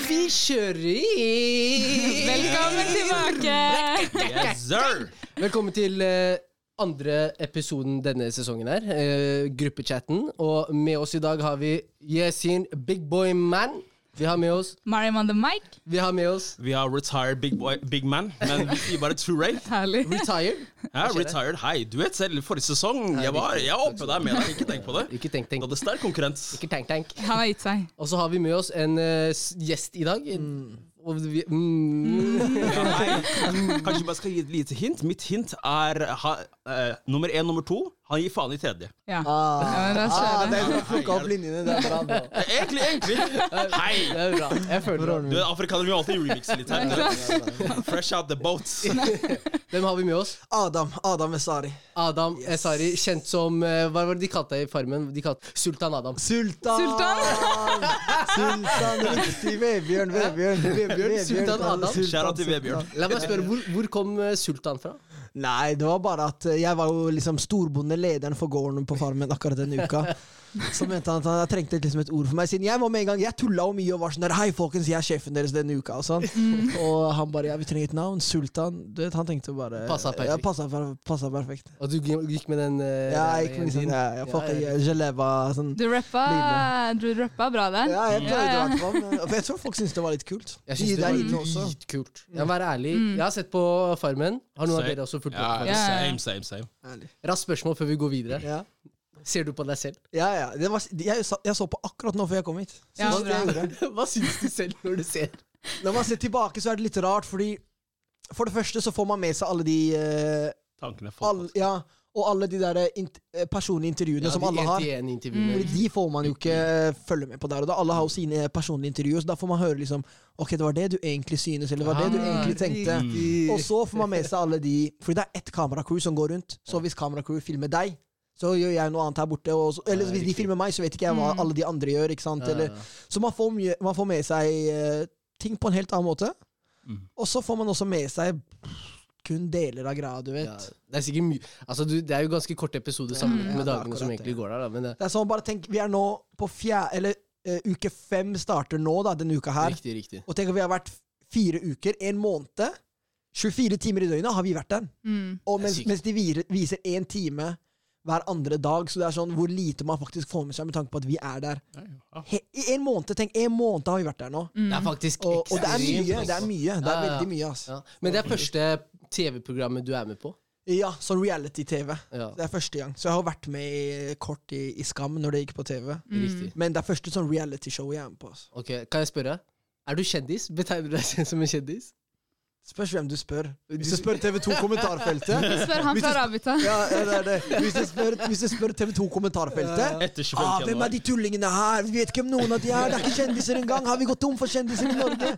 vi kjører! Velkommen tilbake! Yes, sir! Velkommen til eh, andre episoden denne sesongen her. eh, gruppechatten. Og med oss i dag har vi Yesin Big Boy Man. Vi har med oss Mariam on the mic. Vi har med oss Vi har retired big, boy, big man, men vi sier bare true rate. Herlig. Retired. Ja, retired, hei. Du vet selv, forrige sesong, jeg var, jeg var oppe der med deg, ikke tenk på det. Ikke tenk, Du tenk. hadde sterk konkurrens. Ikke tenk, tenk. Han har gitt seg. Og så har vi med oss en uh, gjest i dag. Og vi, mm, Ja, hei. Kanskje jeg bare skal gi et lite hint. Mitt hint er ha, uh, nummer én, nummer to. Han gir faen i tredje. Ja. Ah, Ja, men da ah, det vi. er bra plukka opp linjene. Det er bra, bra. Egentlig, egentlig. Hei! det er bra. Jeg føler det. Du Afrikanere vil alltid remixe litt her. Fresh out the boats. Hvem har vi med oss? Adam Adam Esari. Adam Esari, kjent som eh, Hva var det de kalte deg i Farmen? De kalte Sultan Adam. Sultan! Sultan! Sultan riktig. Vebjørn, Vebjørn. Vebjørn, Sultan Adam. Kjære til Vebjørn. La meg spørre, hvor, hvor kom eh, Sultan fra? Nei, det var bare at eh, jeg var jo liksom storbondelederen for gården på Farmen akkurat den uka. Så mente han at han trengte liksom et ord for meg, siden jeg var med en gang Jeg tulla jo mye og var sånn der Hei, folkens, jeg er sjefen deres denne uka. Og sånn Og han bare Ja, vi trenger et navn. Sultan. Du vet, han tenkte bare Passa perfekt. Ja, passa, per- perfekt. Og du gikk med den uh, Ja, jeg gikk med sånn, din- ja, jeg fucka Ja, ja. Geleva sånn. Du rappa, du rappa bra der. Ja, jeg prøvde i Ja, ja. hvert fall. For jeg tror folk syntes det var litt kult. Jeg syns synes det var litt også. dritkult. Jeg må være ærlig. Jeg har sett på Farmen. Har noen av dere også fulgt med? Ja, same, same, same. Raskt spørsmål før vi går videre. Ja, Ser du på deg selv? ja. ja. Det var, jeg, jeg så på akkurat nå før jeg kom hit. Ja. Hva syns du selv når du ser? Når man ser tilbake, så er det litt rart, fordi For det første så får man med seg alle de uh, Tankene all. Ja, og alle de der eh, int eh, personlige intervjuene som alle har. Mm. De får man jo ikke følge med på der og da. Alle har jo sine personlige intervjuer, så da får man høre liksom Ok, det var det du egentlig synes, eller det var det du Ah, egentlig tenkte. Mm. Og så får man med seg alle de Fordi det er ett kameracrew som går rundt. Så hvis kameracrew filmer deg, så gjør jeg noe annet her borte. Og så, eller hvis de filmer meg, så vet ikke jeg hva alle de andre gjør. Ikke sant? Eller, så man får, mye, man får med seg eh, ting på en helt annen måte. Mm. Og så får man også med seg kun deler av greia, du vet. Ja, det er sikkert mye Altså, du, det er jo ganske korte episoder sammenlignet Ja, med er dagene som egentlig går der. Da, men det Det er sånn, bare tenk, Vi er nå på fjerde Eller uh, uke fem starter nå, da, denne uka her. Riktig, riktig. Og tenk at vi har vært fire uker, en måned. 24 timer i døgnet har vi vært der. Mm. Og mens, mens de vir- viser én time hver andre dag, så det er sånn hvor lite man faktisk får med seg med tanke på at vi er der. He, I en måned, tenk, en måned har vi vært der nå. Det er faktisk Og, og det er mye. altså. Det er mye. Det er Ja, ja, ja. veldig mye, Altså. Ja. Men det er første TV-programmet du er med på? Ja, sånn reality-TV. Ja, Det er første gang. Så jeg har vært med i, kort i, i Skam når det gikk på TV. Mm. Men det er første sånn reality-show jeg er med på. Altså. Ok, Kan jeg spørre? Er du kjendis? Betegner du deg selv som en kjendis? Spørs hvem du spør. Hvis du spør TV2 kommentarfeltet Spør han fra Rabita. ja, ja, det er det. Hvis du spør, spør TV2 kommentarfeltet Etter 25. ah, Hvem er de tullingene her? Vi vet ikke om noen av de er Det er ikke kjendiser engang! Har vi gått tom for kjendiser i Norge?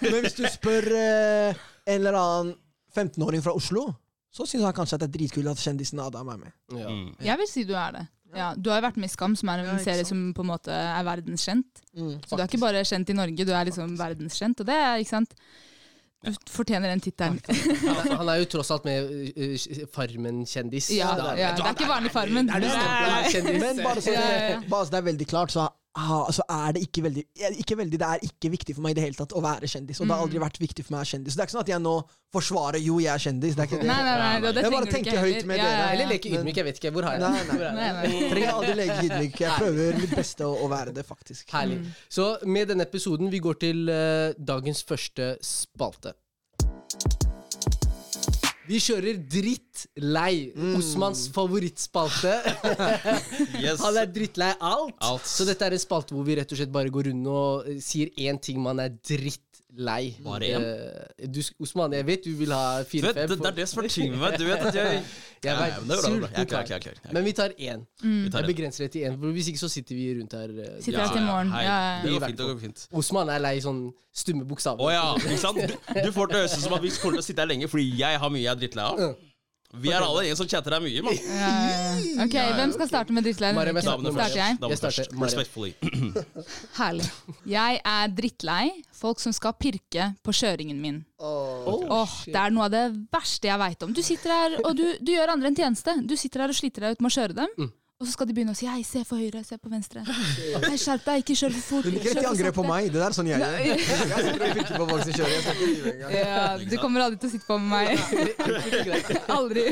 Men hvis du spør eh, en eller annen 15-åring fra Oslo, så syns han kanskje at det er dritkult at kjendisen Adam er med. Ja. Mm. Jeg vil si du er det. Ja, du har jo vært med i Skam, som er en Ja, serie som på en måte er verdenskjent. Mm, Så du er ikke bare kjent i Norge, du er liksom verdenskjent. Og det er, ikke sant Du fortjener den tittelen. Han, er, han er jo tross alt med Farmen-kjendis. Ja, ja, det er ikke vanlig Farmen. Er? Men bare så det, ja, ja. bare så det er veldig klart, så, ah, altså er det ikke veldig, ikke veldig Det er ikke viktig for meg i det hele tatt å være kjendis. Og det har aldri vært viktig for meg å være kjendis. Det er ikke sånn at jeg nå forsvarer jo, jeg er kjendis. Det er ikke det. Nei, nei, nei, og det Jeg bare tenker høyt med Ja, dere. Eller leke ydmyk, jeg vet ikke. Hvor har jeg det? nei. Er Nei. Trenger aldri leke ydmyk. Jeg prøver mitt beste å, å være det, faktisk. Herlig. Så med denne episoden, vi går til uh, dagens første spalte. Vi kjører drittlei. Osmans favorittspalte. Yes. Han er drittlei alt. Alt. Så dette er en spalte hvor vi rett og slett bare går rundt og sier én ting man er drittlei. Bare én? Eh, du, Osman, jeg vet du vil ha fire-fem. det, det er det som er ting med meg. Du vet at jeg Jeg er bra. Jeg er sulten. Men vi tar én. Vi tar Jeg begrenser det til én, for hvis ikke så sitter vi rundt her. eh, Sitter her til morgen. Ja, ja, Det går fint. det går fint Osman er lei sånn stumme bokstaver. Å ja, ikke sant? Du, du får det til å høres ut som at vi kommer til å sitte her lenge fordi jeg har mye jeg er drittlei av. Vi er alle en som chatter her mye, mann. Ja, ja, ja. Ok, hvem skal starte med drittleir? Mariam, Starter jeg? Jeg starter. Respectfully. Herlig. Jeg er drittlei folk som skal pirke på kjøringen min. Åh, Det er noe av det verste jeg veit om. Du sitter her og du, du gjør andre en tjeneste. Du sitter her og sliter deg ut med å kjøre dem. Og så skal de begynne å si hei, se for høyre, se på venstre. Hei, skjerp deg, ikke kjør for fort. Du liker kjør ikke for angrep på meg. Det der er sånn jeg gjør. Jeg sitter og pirker på folk som kjører. Jeg skal ikke lyve engang. Ja, du kommer aldri til å sitte på med meg. Aldri.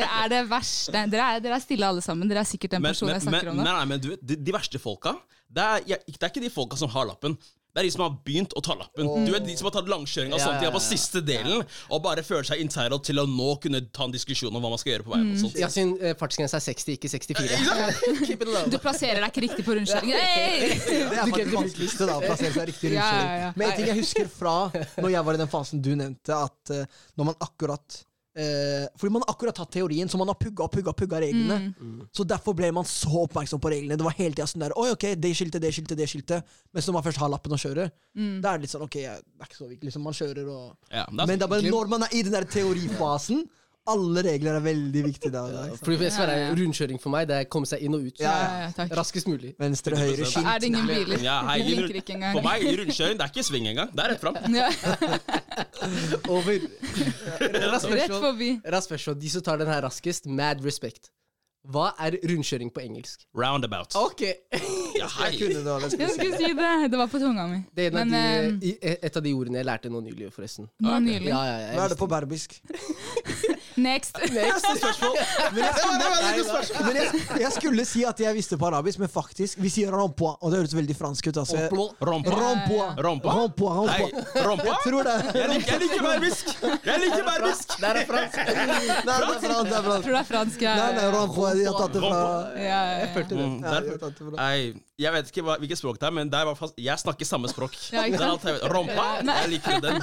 Det er det verste. Dere er, dere er stille alle sammen. Dere er sikkert den personen men, jeg snakker om nei, nå. nei, men du de, de verste folka det er, jeg, det er ikke de folka som har lappen. Det er de som har begynt å ta lappen. Du vet De som har tatt langkjøring og Ja, ja, på ja, ja. siste delen og bare føler seg entitled til å nå kunne ta en diskusjon om hva man skal gjøre på veien. og sånt. Yasin, uh, fartsgrensa er 60, ikke 64. Keep it low. Du plasserer deg ikke riktig på rundkjøringen. Hey! Det er faktisk vanskeligste, da. Å plassere seg riktig i rundkjøring. ja, ja. Men en ting jeg husker fra når jeg var i den fasen du nevnte, at uh, når man akkurat eh, Fordi man har akkurat tatt teorien, så man har pugga og pugga, pugga reglene. Så derfor ble man så oppmerksom på reglene. Det var hele tida sånn der Oi, ok, det skiltet, det skiltet, det skiltet. Mens når man først har lappen og kjører, da er det litt sånn Ok, det er ikke så viktig. Liksom, man kjører og Ja, Men det er bare når man er i den der teorifasen, alle regler er veldig viktige? Fordi sverger, Ja, ja, ja. rundkjøring for meg, det er komme seg inn og ut. Ja, ja, ja, takk. Raskest mulig. Venstre, høyre, skilt. Er det ingen biler? Ja, hei, Jeg i ikke engang. For meg, i rundkjøring, det er ikke sving engang. Det er rett fram. Ja, Over. Rett forbi. Raspersjå. De som tar den her raskest, mad respect. Hva er rundkjøring på engelsk? Roundabout. Ok! Ja, hei. Jeg kunne det, Jeg jeg skulle si det. Det var på tunga mi. Det er Men de, eh, et av de ordene jeg lærte nå nylig, forresten. nå nylig. Ja, ja, ja, Hva er det på berbisk? Next. Next spørsmål. Men jeg skulle, men jeg, jeg skulle si at jeg visste på arabisk, men faktisk, vi sier rompoa, og det høres veldig fransk ut. Altså. Rompoa. Rompoa. Rompoa. rompoa. Hei, rompoa? Jeg tror det. Jeg liker, jeg liker berbisk! Jeg liker berbisk! Det er fransk. Nei, det er fransk. Det er fransk. Tror det er fransk. Ja, Nei, nei, rompoa. De har tatt det fra Jeg følte det. Mm, Ja, de har tatt det fra. Jeg vet ikke hva, hvilket språk det er, men det er i hvert fall, jeg snakker samme språk. Ja, ikke Det er alt jeg vet. Rompa, Ja, jeg liker den.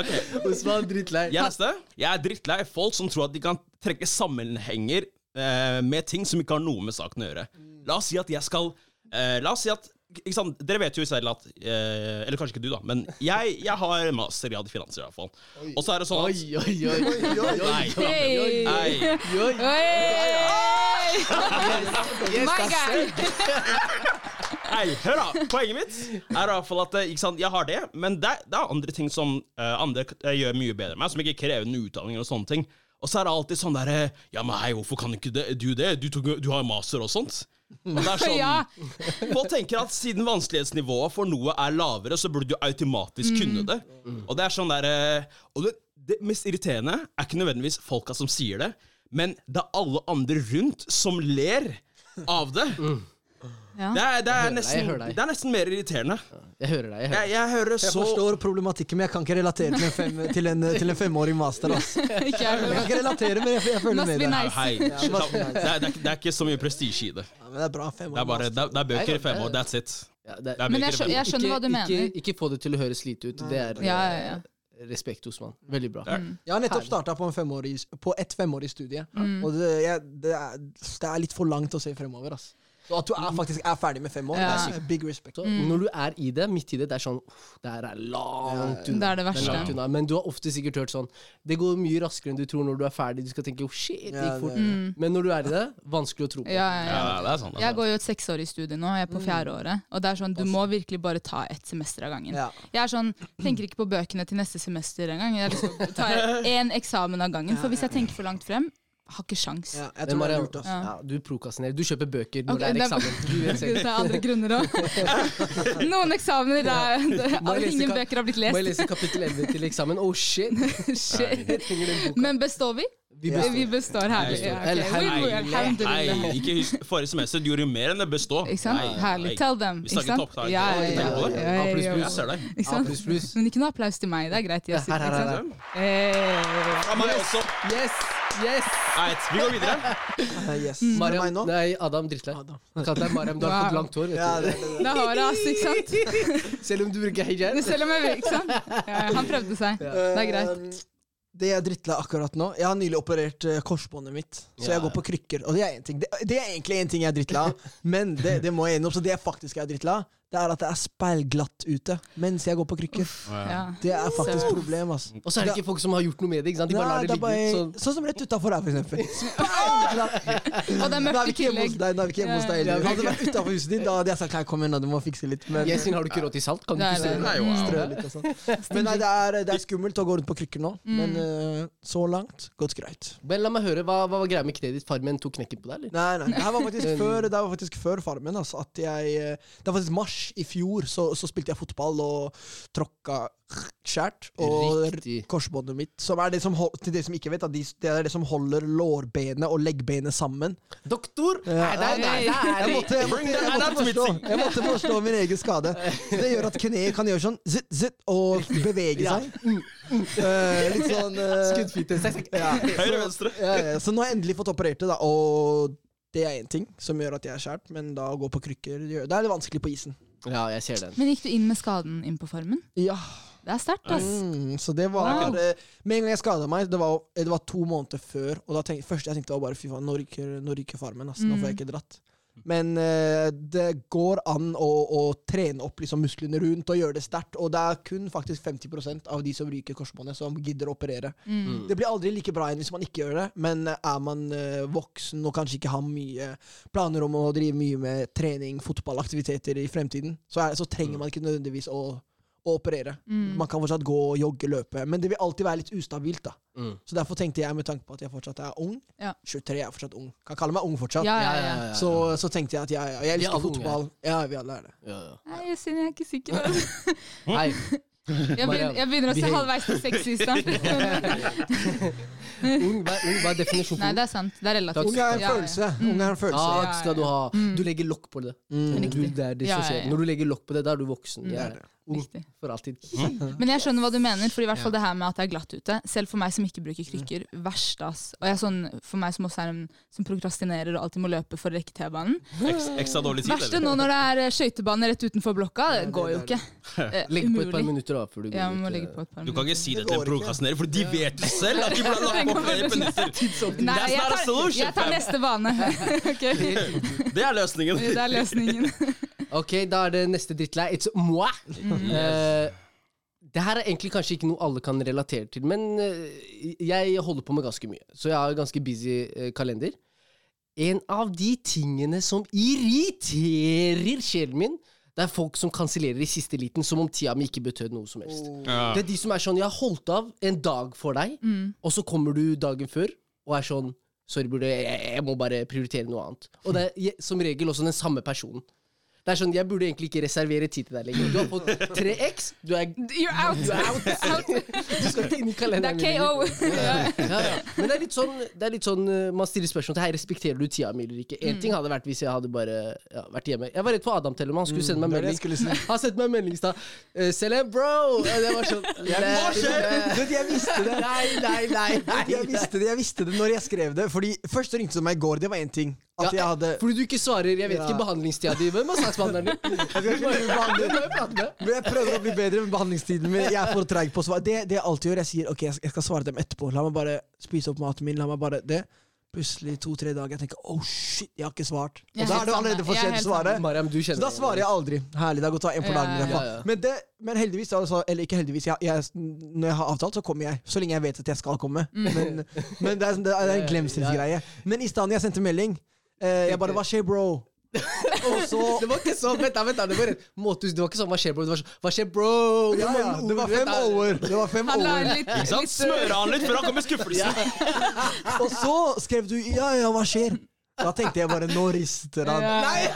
Ok, Osman, drittlei. jeg er neste. Jeg er drittlei folk som tror at de kan trekke sammenhenger eh, med ting som ikke har noe med saken å gjøre. La oss si at jeg skal eh, La oss si at? Dere vet jo selv at eh, Eller kanskje ikke du, da, men jeg, jeg har mastergrad i finans, i hvert fall. Og så er det sånn Oi, at oi, oi. oi! Hey. Nei. oi. Oi! Yes, My that's guy! it. Nei, hør da, Poenget mitt er i hvert fall at eh, ikke sant, jeg har det, men det, det er andre ting som eh, andre k- eh, gjør mye bedre enn meg, som ikke krever en utdanning og sånne ting. Og så er det alltid sånn derre Ja, men hei, hvorfor kan ikke det, du det? Du, tok, du har master og sånt. Og det er sånn Ja. Folk tenker at siden vanskelighetsnivået for noe er lavere, så burde du automatisk kunne det. Og det er sånn der Og det, det mest irriterende er ikke nødvendigvis folka som sier det, men det er alle andre rundt som ler av det. Ja. Det er, det er, nesten, deg. det er nesten mer irriterende. Jeg hører deg. Jeg hører Jeg, jeg hører Jeg så forstår problematikken, men jeg kan ikke relatere til en, fem, til en, til en femåring master. Altså. Jeg kan ikke relatere, men jeg, jeg føler med deg. nice. Hei, Ja, nice. det, er, det er ikke så mye prestisje i det. Ja, men det er bra, Det femåring er bare det, er- det er bøker i fem år. That's it. Ja, det, Det Men jeg i skjø- fem jeg skjønner hva du ikke, mener. ikke, ikke få det til å høres lite ut. Det er Ja, ja, ja. respekt respekt, Osman. Veldig bra. Mm. Jeg har nettopp starta på, en femårig, på et femårig studie, Mm. og det, jeg, det, er, det er litt for langt å se fremover. ass. Så at du er, faktisk er ferdig med fem år, Ja. det er big respect. Så når du er i det, midt i det, det er sånn Det her er langt unna. Det er det verste. langt unna. Men du har ofte sikkert hørt sånn Det går mye raskere enn du tror når du er ferdig. Du skal tenke oh, shit, det gikk fort. det- Men når du er i det, vanskelig å tro på. Ja, ja, ja. Ja, det er sånn. Det er Jeg går jo et seksårig studie nå, jeg er på fjerde året. Og det er sånn, du må virkelig bare ta ett semester av gangen. Ja. Jeg er sånn, tenker ikke på bøkene til neste semester engang. Jeg liksom tar én eksamen av gangen. For hvis jeg tenker for langt frem, har ikke sjans. Ja, jeg tror det er lurt. ja, du prokrastinerer. Du kjøper bøker når okay, det er eksamen. Du vet Det selv. er andre grunner òg. Noen eksamener er der jeg Ingen bøker har blitt lest. Må jeg lese kapittel 11 til eksamen? Oh shit! Shit. Men består vi? Vi Ja. består. Vi består herlig. Nei, ikke husk Forrige semester du gjorde jo mer enn det bestå. Ikke sant? Nei, Herlig. nei. Tell them. Vi snakker toppkarakter. Ja, ja, ja, ja, A ja, pluss. Jeg ser deg. Men ikke noe applaus til meg. Det er greit. Her, her, her. Eh, Fra meg også. Yes! Yes! Right, vi går videre. Uh, Yes. Mm. Det Mariam, meg nå? nei, Adam Drittlei. Kall deg Mariam. Du har fått langt hår. Ja, det, det, det. Det har jeg, ass. Ikke sant? Selv om du bruker hijab. Selv om jeg vil, ikke sant? Ja, han prøvde seg. Det er greit. Eh, Det jeg er drittlei akkurat nå Jeg har nylig operert eh, korsbåndet mitt, så Ja. jeg går på krykker. Og det er en ting Det, det er egentlig en ting jeg er drittlei av, men det, det må jeg innom. Så det jeg faktisk er drittlei av, det er at det er speilglatt ute mens jeg går på krykker. Ja. Det er faktisk et problem. ass. Og så er det ikke folk som har gjort noe med det. ikke sant? De bare Nei, lar det det er ligge ut. Så. Sånn. som rett utafor her, for eksempel. Og det er er mørkt vi i tillegg. deg. Er vi ikke hjemme hos deg heller. Hadde det vært utafor huset ditt, da hadde jeg sagt her, kom da, du må fikse litt. Men synes har du ikke råd til salt? Kan du ikke strø Nei, strø litt og sånt. Men nei, det er, det er skummelt å gå rundt på krykker nå. Men uh, så langt, gått greit. Men la meg høre, hva, hva var greia med kneet ditt? Farmen tok knekken på deg, eller? Nei, nei. Det her var faktisk før, det var faktisk før Farmen. Altså, at jeg, eh, det var faktisk mars i fjor, så, så spilte jeg fotball og tråkka skjært. Og Riktig. korsbåndet mitt. Som er det som til dere som ikke vet, de, det er det som holder lårbenet og leggbenet sammen. Doktor! Ja, Nei, nei, nei, Jeg måtte, jeg, måtte, jeg, måtte forstå, jeg måtte forstå min egen skade. Det gjør at kneet kan gjøre sånn zitt, zitt, og bevege Ja. seg. Eh, litt sånn uh, Skuddfitte. ja. Høyre, venstre. Ja. Så nå har jeg endelig fått operert det, da. Og det er én ting som gjør at jeg er skjært, men da å gå på krykker det Da er det vanskelig på isen. Ja, jeg ser den. Men gikk du inn med skaden inn på farmen? Ja, Det er sterkt, ass. mm, så det var Wow. eh, Med en gang jeg skada meg, det var, det var to måneder før, og da tenkte, første jeg tenkte var bare fy faen, nå ryker, nå ryker farmen. ass. Nå får jeg ikke dratt. Men eh, det går an å, å trene opp liksom, musklene rundt og gjøre det sterkt. Og det er kun faktisk 50% av de som ryker korsbåndet, som gidder å operere. Mm. Det blir aldri like bra igjen hvis man ikke gjør det, men er man eh, voksen og kanskje ikke har mye planer om å drive mye med trening, fotballaktiviteter i fremtiden, så, er, så trenger man ikke nødvendigvis å, å operere. Mm. Man kan fortsatt gå, jogge, løpe, men det vil alltid være litt ustabilt. da. Mm. Så derfor tenkte jeg, med tanke på at jeg fortsatt er ung, Ja. 23 er fortsatt ung, kan kalle meg ung fortsatt, Ja, Ja, ja, ja, ja. ja. Så, så tenkte jeg at jeg, jeg er elsker alle unge fotball. Ja, vi alle er det. Ja, ja. Nei, jeg synes jeg er ikke sikker. Nei, Jeg begynner, jeg begynner å se halvveis til sexy i ung, hva, ung, hva er definisjonen Nei, på det er sant. Det er relativt. Ung er en Ja, ja. følelse. Ung er en følelse. Ja, ja, skal du ha Mm. Du legger lokk på det. Mm. Du, det er det Ja, ja, ja. Når du legger lokk på det, da er du voksen. Mm. Jeg er ung Riktig. for alltid. Men jeg skjønner hva du mener, for i hvert fall det her med at det er glatt ute. Selv for meg som ikke bruker krykker, verst ass. Og jeg er sånn, for meg som også er en som prokrastinerer og alltid må løpe for å rekke T-banen. Ekstra dårlig tid, Verste nå når det er eh, skøytebane rett utenfor blokka, det går jo ikke. Eh, Legg på et par minutter da, før du går Ja, må legge på et par Du kan ikke si det til en prokrastinerer, for de vet jo selv at de burde ha lagt på flere minutter. Nei, jeg tar, jeg tar neste bane. okay. Det er løsningen. Det er løsningen. Ok, da er det neste drittlei. It's moi! Eh, det her er egentlig kanskje ikke noe alle kan relatere til, men uh, jeg holder på med ganske mye. Så jeg har en ganske busy uh, kalender. En av de tingene som irriterer sjelen min, det er folk som kansellerer i siste liten som om tida mi ikke betød noe som helst. Ja. Det er de som er sånn 'Jeg har holdt av en dag for deg', og så kommer du dagen før og er sånn 'Sorry, bror, jeg, jeg må bare prioritere noe annet'. Og det er som regel også den samme personen. Det er sånn, Jeg burde egentlig ikke reservere tid til deg lenger. Du har fått tre X, du er You're out! out. Du skal ikke inn i Det kalenderen er min KO. Ja. Ja, ja. Men det er litt sånn, det er litt sånn uh, man stiller spørsmål til Hei, respekterer du tida mi eller ikke. En ting hadde vært hvis jeg hadde bare ja, vært hjemme. Jeg var redd for Adam Tellemann. Han skulle sende meg det det melding. Han har si. Han sendte meg melding i stad. Uh, Selem, bro! Ja, Det var sånn Hva skjer? Jeg visste det. Nei, nei, nei. nei, Jeg visste det jeg visste det når jeg skrev det. Fordi Først ringte du meg i går, det var én ting. At jeg hadde Fordi du ikke svarer. Jeg vet ikke behandlingstida di. Hvem er saksbehandleren din? Jeg skal ikke jeg? Men jeg prøver å bli bedre med behandlingstiden, men jeg er for treig på å svare. Det, det jeg alltid gjør, jeg sier ok, jeg skal- svare dem etterpå. La meg bare spise opp maten min. La meg bare det. Plutselig to-tre dager, jeg tenker oh shit, jeg har ikke svart. Og da er det allerede for sent å svare. Mariam, du Så da svarer jeg aldri. Herlig, det går ha en på Ja, dagen. ja, fall. ja. Men, det, men heldigvis, altså, eller ikke heldigvis, jeg, jeg, når jeg har avtalt, så kommer jeg. Så lenge jeg vet at jeg skal komme. Men, men det, er, det er en glemselsgreie. Men i stedet jeg sendte melding, eh, jeg bare Hva skjer, bro? Og så Det var ikke sånn, vent da, vent da, det var måte, det var ikke sånn, hva skjer bro? Det var sånn, hva skjer bro? ja, ja, det var fem år. Det var fem år. litt, Ikke sant? Smøre han litt før han kommer med skuffelsen. Og så skrev du ja, ja, hva skjer? Da tenkte jeg bare nå rister han. Ja. Nei!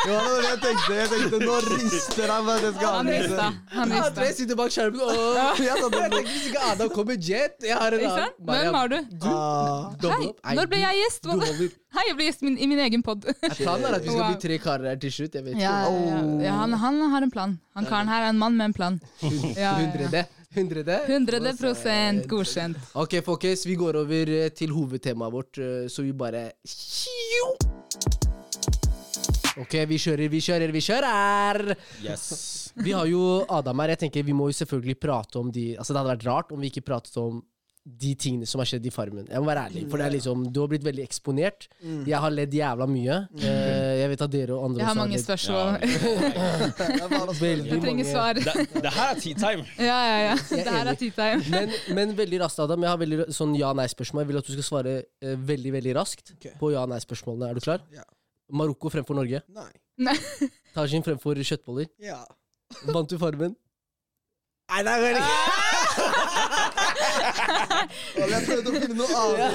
Det var det jeg tenkte. Jeg tenkte nå rister han. Men det skal Han rista. Han rista. tre sitter bak skjermen og Ja, da, Jeg tenkte hvis ikke Adam kommer jet Jeg har en annen. Hvem har du? Ah. dobbel Hei, når ble du- jeg gjest? Hei, jeg blir gjest min, i min egen pod. Planen er at vi skal bli tre karer her til slutt. Jeg vet ikke. Ja, ja, ja. Han, han har en plan. Han karen her er en mann med en plan. Ja, ja. Hundrede. Hundrede. 100% godkjent. Ok, folkens, vi går over eh, til hovedtemaet vårt, eh, så vi bare Ok, vi kjører, vi kjører, vi kjører! Yes. Vi har jo Adam her. Jeg tenker Vi må jo selvfølgelig prate om de Altså Det hadde vært rart om vi ikke pratet om de tingene som har skjedd i Farmen. Jeg må være ærlig, for det er liksom, du har blitt veldig eksponert. Mm. Jeg har ledd jævla mye. Eh, jeg vet at dere og andre Jeg har mange ledd spørsmål. Jeg trenger mange- svar. Det, her er tea time. Ja, ja, ja. Det her er tea time. Men, men veldig raskt, Adam. Jeg har veldig sånn ja-nei-spørsmål. Jeg vil at du skal svare eh, veldig veldig raskt på ja-nei-spørsmålene. Er du klar? Ja. Marokko fremfor Norge. Nei. Tajin fremfor kjøttboller. Ja. Vant du Farmen? Nei, det er veldig Jeg prøvde å finne noe annet.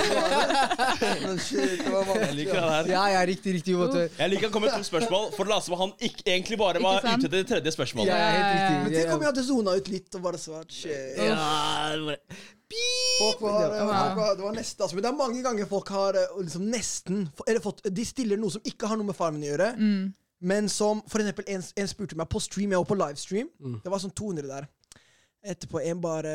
Men shit, det var Jeg liker det her. Ja, ja, riktig, riktig. måte. Jeg liker å komme med to spørsmål for det later som han ikke, egentlig bare var Ikke ute etter det tredje spørsmålet. ja, helt riktig. Men tenk om jeg hadde zona ut litt og bare svart shit. Ja, det var- Folk var, folk var, det var nesten, altså, men det er mange ganger folk har eh, liksom nesten Eller fått, De stiller noe som ikke har noe med farmen å gjøre, Mm. men som For eksempel, en, en spurte meg på stream, jeg var på livestream. Mm. Det var sånn 200 der. Etterpå en bare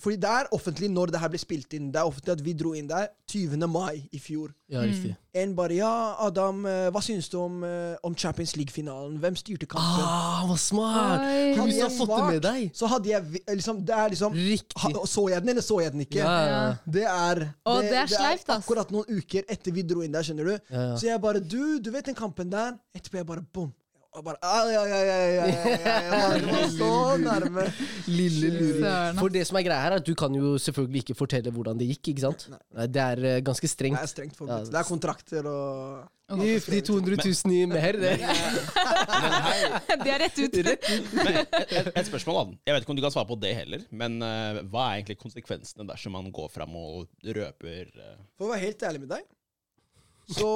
Fordi det er offentlig når det her ble spilt inn. Det er offentlig at vi dro inn der 20. mai i fjor. Ja, riktig. En bare Ja, Adam, eh, hva syns du om, eh, om Champions League-finalen? Hvem styrte kampen? Ah, hva smart! Oi. Hadde hvis du har jeg fått det svart, med deg. Så hadde jeg liksom Det er liksom ha, Så jeg den, eller så jeg den ikke? Ja, ja, Det er Å, det er sleivt, ass. akkurat noen uker etter vi dro inn der, skjønner du. ja, ja. Så jeg bare Du, du vet den kampen der? Etterpå jeg bare bom. Og bare, ja, ja, ja, ja, ja, ja, ja, Det var så nærme. Lille luring. For det som er greia her, er at du kan jo selvfølgelig ikke fortelle hvordan det gikk, ikke sant? Nei. Det er ganske strengt. Det er strengt for forbudt. Det er kontrakter og Uff, de 200 000 i mer, det. Det er rett ut. Men et, et, et spørsmål, da. Jeg vet ikke om du kan svare på det heller, men eh, hva er egentlig konsekvensene dersom man går fram og røper eh, For å være helt ærlig med deg, så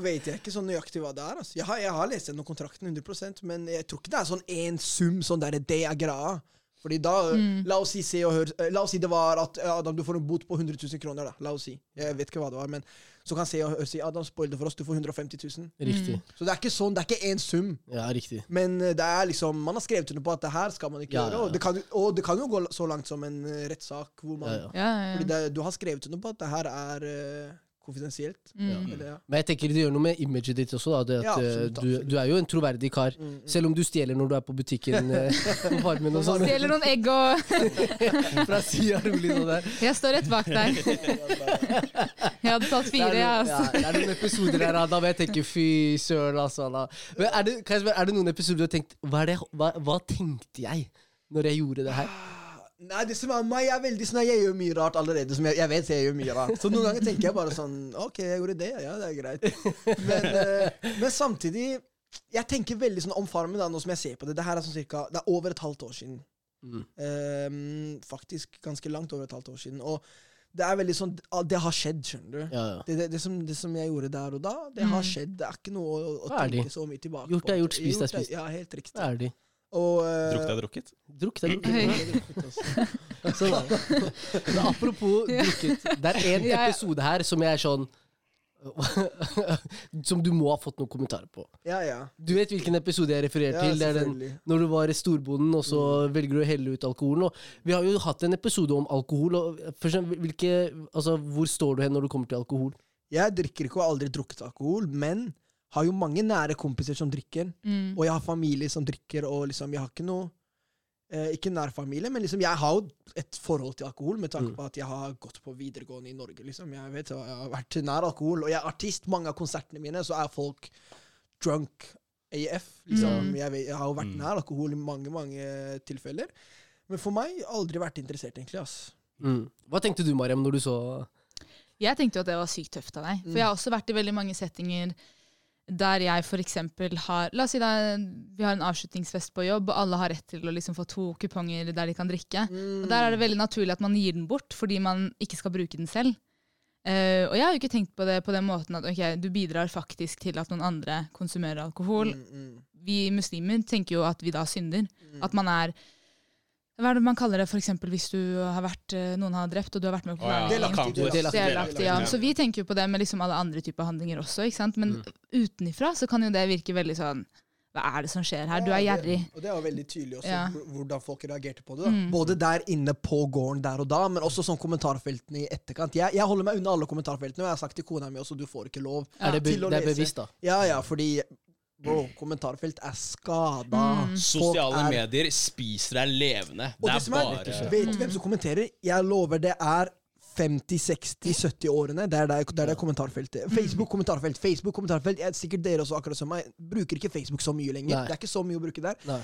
vet jeg ikke sånn nøyaktig hva det er. Altså. Jeg, har, jeg har lest gjennom kontrakten 100% men jeg tror ikke det er sånn én sum sånn der det er greia. Fordi da, La oss si se og hør eh, La oss si det var at eh, Adam, du får en bot på 100 000 kroner. da La oss si. Jeg vet ikke hva det var, men så kan se og hør si Adam, spoil det for oss, du får 150 000. Riktig. Så det er ikke sånn, det er ikke én sum. Ja, riktig. Men eh, det er liksom Man har skrevet under på at det her skal man ikke Ja, gjøre. Og det, kan, og det kan jo gå så langt som en rettssak hvor man Ja, ja. Fordi det, du har skrevet under på at det her er konfidensielt. Mm. Ja. Men jeg tenker det gjør noe med imaget ditt også. Da, det at, Ja, eh, absolutt, du, du er jo en troverdig kar. Mm, mm. Selv om du stjeler når du er på butikken eh, på Farmen og sånn. Stjeler noen egg og Fra sida rolig nå der. Jeg står rett bak deg. Jeg hadde tatt fire, jeg, altså. ja, det er noen episoder der da vil jeg tenker fy søren, altså. Da. Men er, det, er det noen episoder du har tenkt hva, er det, hva, hva tenkte jeg når jeg gjorde det her? Nei, det som er meg, jeg er veldig sånn Jeg gjør mye rart allerede. Som jeg, jeg vet jeg gjør mye rart. Så noen ganger tenker jeg bare sånn OK, jeg gjorde det. Ja, det er greit. Men, uh, men samtidig Jeg tenker veldig sånn om Farmen, da, nå som jeg ser på det. Det her er sånn cirka Det er over et halvt år siden. Mm. Um, faktisk ganske langt over et halvt år siden. Og det er veldig sånn ah, Det har skjedd, skjønner du. Ja, ja. Det, det, det, som, det som jeg gjorde der og da, det har Mm. skjedd. Det er ikke noe å, å tenke så mye tilbake på. Gjort er gjort, spist er spist. Ja, helt riktig. Ferdig. Og uh, Drukket er drukket? Drukket er drukket. Hei. Sånn er det. Men apropos drukket. Det er en Ja, ja. episode her som jeg er sånn Som du må ha fått noen kommentarer på. Ja, ja. Du vet hvilken episode jeg refererer ja til? Det er den når du var i storbonden, og så velger du å helle ut alkoholen. Og vi har jo hatt en episode om alkohol. Og for eksempel, hvilke, altså, hvor står du hen når du kommer til alkohol? Jeg drikker ikke og har aldri drukket alkohol, men har jo mange nære kompiser som drikker. Mm. Og jeg har familie som drikker, og liksom, jeg har ikke noe eh, Ikke nær familie, men liksom, jeg har jo et forhold til alkohol med tanke Mm. på at jeg har gått på videregående i Norge. liksom. Jeg vet, jeg har vært nær alkohol, og jeg er artist. Mange av konsertene mine så er folk drunk AF. liksom. Mm. Jeg, vet, jeg har jo vært Mm. nær alkohol i mange, mange tilfeller. Men for meg aldri vært interessert, egentlig. ass. Mm. Hva tenkte du, Mariam, når du så Jeg tenkte jo at det var sykt tøft av deg. For Mm. jeg har også vært i veldig mange settinger der jeg f.eks. har La oss si da, vi har en avslutningsfest på jobb, og alle har rett til å liksom få to kuponger der de kan drikke. Og Der er det veldig naturlig at man gir den bort fordi man ikke skal bruke den selv. Uh, og jeg har jo ikke tenkt på det på den måten at ok, du bidrar faktisk til at noen andre konsumerer alkohol. Mm, mm, Vi muslimer tenker jo at vi da synder. mm. At man er Hva er det man kaller det f.eks. hvis du har vært, eh, noen har drept og du har vært med på Å ja. Så vi tenker jo på det med liksom alle andre typer handlinger også. ikke sant? Men utenifra så kan jo det virke veldig sånn Hva er det som skjer her? Du er gjerrig. det- Og det er jo veldig tydelig også Ja. hvordan folk reagerte på det. da. Mm. Både der inne på gården der og da, men også sånn kommentarfeltene i etterkant. Jeg, jeg holder meg unna alle kommentarfeltene, og jeg har sagt til kona mi også du får ikke lov. ja. Til å det er lese. bevisst, da? Ja, ja, fordi bro, kommentarfelt er skada. Mm. Sosiale er- medier spiser deg levende. Og Det det er er, bare Vet du hvem som kommenterer? Jeg lover det er 50-60-70-årene. Det er der, der det er kommentarfeltet. Facebook kommentarfelt. Facebook kommentarfelt. Jeg, sikkert dere også, akkurat som meg, bruker ikke Facebook så mye lenger. Nei. Det er ikke så mye å bruke der. Nei.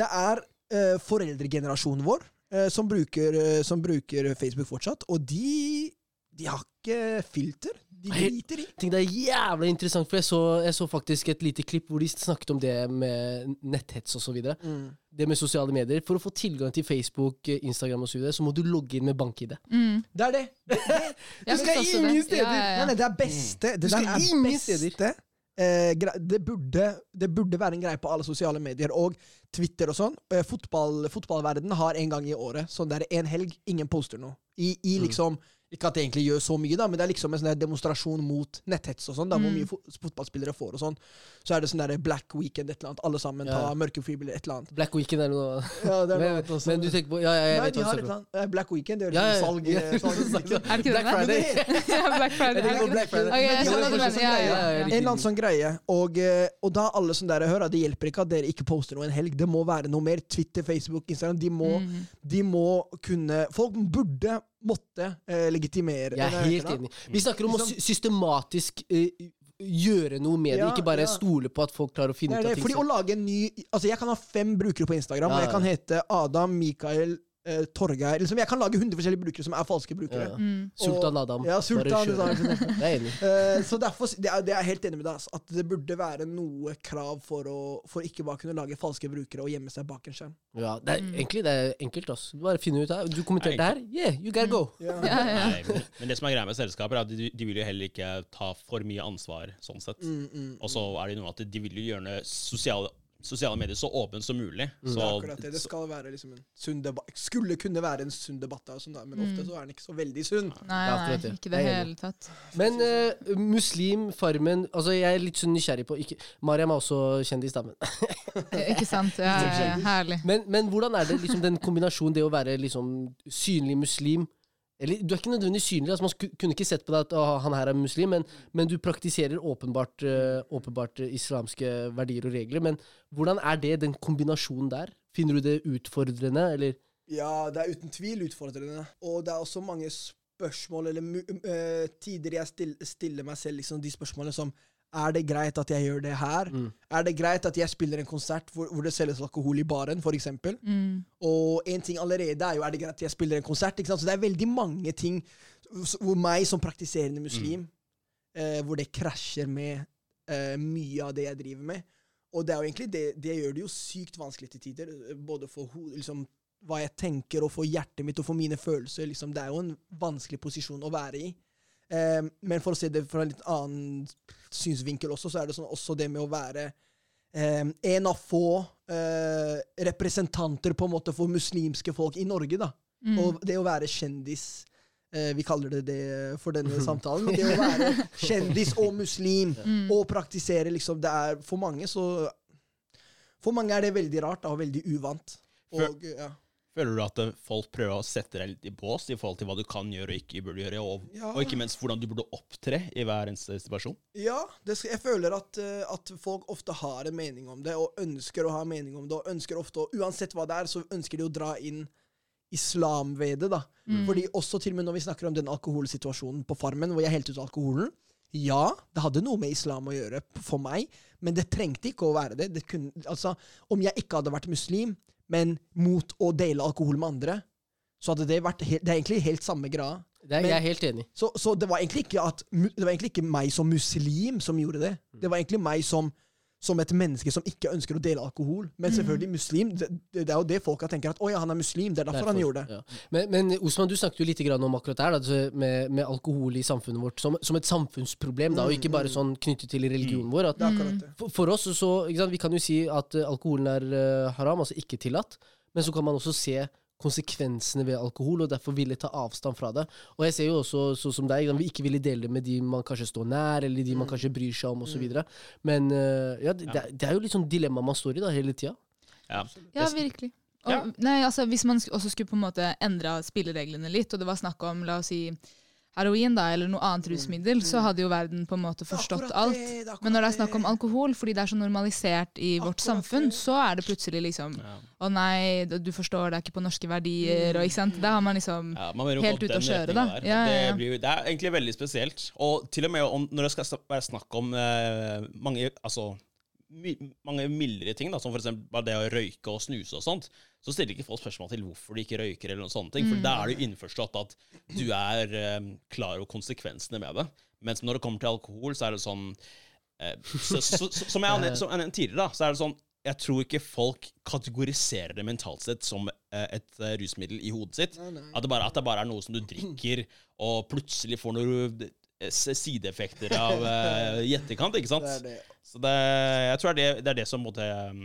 Det er uh, foreldregenerasjonen vår uh, som, bruker, uh, som bruker Facebook fortsatt, og de, de har ikke filter. De driter i. Ting det er jævlig interessant, for jeg så, jeg så faktisk et lite klipp hvor de snakket om det med netthets osv. Det med sosiale medier. For å få tilgang til Facebook, eh, Instagram osv., så, så må du logge inn med bank-ID. Mm. Det er det. det, det. Jeg skal ingen det. steder. Ja, ja, Nei, ja. nei, det er beste. Det skal der er ingen beste. steder. Eh, det, burde, det burde være en greie på alle sosiale medier og Twitter og sånn. Eh, fotball, fotballverden har en gang i året sånn der en helg ingen poster noe. I, i Mm. Ikke at det egentlig gjør så mye, da, men det er liksom en sånn demonstrasjon mot netthets og sånn. da, Hvor Mm. mye fotballspillere får og sånn. Så er det sånn der Black Weekend, et eller annet. Alle sammen Ja. tar mørke fribilder, et eller annet. Black Weekend er noe Ja, det er noe men, også. men du tenker på Ja, ja jeg Nei, vet hva du snakker om. Eh, Black Weekend, det Ja, ja, liksom salg. ja. eh, salg. Er det ikke Black det? Friday. Black Friday. På er Black? Friday. Okay, du en eller annen sånn greie. Og, eh, og da alle som der hører, det hjelper ikke at dere ikke poster noe en helg. Det må være noe mer. Twitter, Facebook, Instagram. De må, Mhm. de må kunne Folk burde, måtte eh, legitimere Jeg er helt enig. Vi snakker om Liksom- å systematisk eh, gjøre noe med det, Ja, ikke bare ja. stole på at folk klarer å finne ut av ting Fordi å lage en ny Altså, jeg kan ha fem brukere på Instagram, Ja, og jeg kan hete Adam, Mikael, eh, Torgeir liksom, Jeg kan lage 100 forskjellige brukere som er falske brukere. Ja. Mm. Sultan Adam. Ja, Sultan. Adam. Er. Eh, så derfor, det er, det er jeg helt enig med deg. At det burde være noe krav for å For ikke bare kunne lage falske brukere og gjemme seg bak en skjerm. Ja, det er, Mm. egentlig det er enkelt. ass. Du bare finner ut her. Du kommenterte her. Yeah, you gotta go. Ja. Ja, ja. Nei, men, det som er greia med selskaper, er at de, de vil jo heller ikke ta for mye ansvar, sånn sett. Mm, mm. Og så er det noe at de vil jo gjøre sosiale, sosiale medier så åpent som mulig. Det Så, er akkurat det. Det skal være liksom en sunn debatt. Skulle kunne være en sunn debatt, og sånn men ofte Mm. så er den ikke så veldig sunn. Nei, nei, nei, ikke det hele tatt. Men uh, muslim, Farmen altså Jeg er litt sånn nysgjerrig på ikke, Mariam er også kjendis, da. Men, Eh, Ikke sant? Ja, ja, ja. Herlig. men, men hvordan er det liksom den kombinasjonen, det å være liksom synlig muslim eller, Du er ikke nødvendigvis synlig. altså Man kunne ikke sett på deg at «Å, han her er muslim, men, men du praktiserer åpenbart, eh, åpenbart eh, islamske verdier og regler. Men hvordan er det, den kombinasjonen der? Finner du det utfordrende, eller? Ja, det er uten tvil utfordrende. Og det er også mange spørsmål, eller mu eh, tider jeg still, stiller meg selv liksom de spørsmålene som Er det greit at jeg gjør det her? Mm. Er det greit at jeg spiller en konsert hvor, hvor det selges alkohol i baren, f.eks.? Mm. Og en ting allerede er jo er det greit at jeg spiller en konsert. ikke sant? Så det er veldig mange ting hvor meg som praktiserende muslim, eh, hvor det krasjer med eh, mye av det jeg driver med. Og det er jo egentlig det, det gjør det jo sykt vanskelig til tider. eh, Både for liksom, hva jeg tenker, og for hjertet mitt og for mine følelser. Liksom, det er jo en vanskelig posisjon å være i. Eh, men for å se det fra en litt annen synsvinkel også, så er det sånn, også det med å være eh, en av få eh, representanter på en måte for muslimske folk i Norge. da. Mm. Og det å være kjendis eh, Vi kaller det det for denne samtalen. Men det å være kjendis og muslim Mm. og praktisere liksom det er For mange så For mange er det veldig rart da, og veldig uvant. Og, ja. Føler du at eh, folk prøver å sette deg litt i bås i forhold til hva du kan gjøre og ikke burde gjøre, og, Ja. og ikke minst hvordan du burde opptre i hver eneste situasjon? Ja, det skal, jeg føler at, eh, at folk ofte har en mening om det, og ønsker å ha en mening om det. Og ønsker ofte, å, Uansett hva det er, så ønsker de å dra inn islam ved det. da. Mm. Fordi også til og med når vi snakker om den alkoholsituasjonen på Farmen, hvor jeg helte ut alkoholen Ja, det hadde noe med islam å gjøre for meg, men det trengte ikke å være det. det kunne, altså, Om jeg ikke hadde vært muslim, men mot å dele alkohol med andre, så hadde det vært helt, Det er egentlig helt samme greia. Det er, Men- jeg er helt enig. Så, så det, var egentlig ikke at, det var egentlig ikke meg som muslim som gjorde det. Det var egentlig meg som, som et menneske som ikke ønsker å dele alkohol. Men selvfølgelig muslim. Det, det er jo det folka tenker at 'å ja, han er muslim'. Det er derfor, han gjorde det. Ja. Men, men Osman, du snakket jo litt om akkurat det her, altså med, med alkohol i samfunnet vårt som, som et samfunnsproblem, da, og ikke bare sånn knyttet til religionen vår. At for, for oss så Vi kan jo si at eh, alkoholen er eh, haram, altså ikke tillatt. Men så kan man også se konsekvensene ved alkohol, og derfor ville ta avstand fra det. Og jeg ser jo også, sånn som deg, vi ikke ville dele det med de man kanskje står nær, eller de man kanskje bryr seg om, osv. Men eh, ja, det, det er- er jo litt sånn dilemma man står i da, hele tida. Ja. Ja, virkelig. Og, Ja. nei, altså, hvis man også skulle på en måte endra spillereglene litt, og det var snakk om la oss si, heroin da, eller noe annet rusmiddel, så hadde jo verden på en måte forstått alt. Men når det er snakk om alkohol, fordi det er så normalisert i vårt samfunn, det. så er det plutselig liksom Ja. Å nei, du forstår, det er ikke på norske verdier, og ikke sant. Da har man liksom Ja, man Helt ute å kjøre, da. Ja, ja, ja. Det, blir, det er egentlig veldig spesielt. Og til og med om, når det skal være snakk om eh, mange, altså, mange mildere ting, da, som f.eks. bare det å røyke og snuse og sånt, så stiller ikke folk spørsmål til hvorfor de ikke røyker, eller noen sånne ting. Mm. For da er det innforstått at du er eh, klar over konsekvensene med det. Mens når det kommer til alkohol, så er det sånn eh, så, så, så, Som jeg har nevnt- tidligere, da, så er det sånn jeg tror ikke folk kategoriserer det mentalt sett som eh, et eh, rusmiddel i hodet sitt. At det, bare, at det bare er noe som du drikker, og plutselig får noe sideeffekter av uh, i etterkant. ikke sant? Det er det. Så det, jeg tror det er det, er det som måte, eh,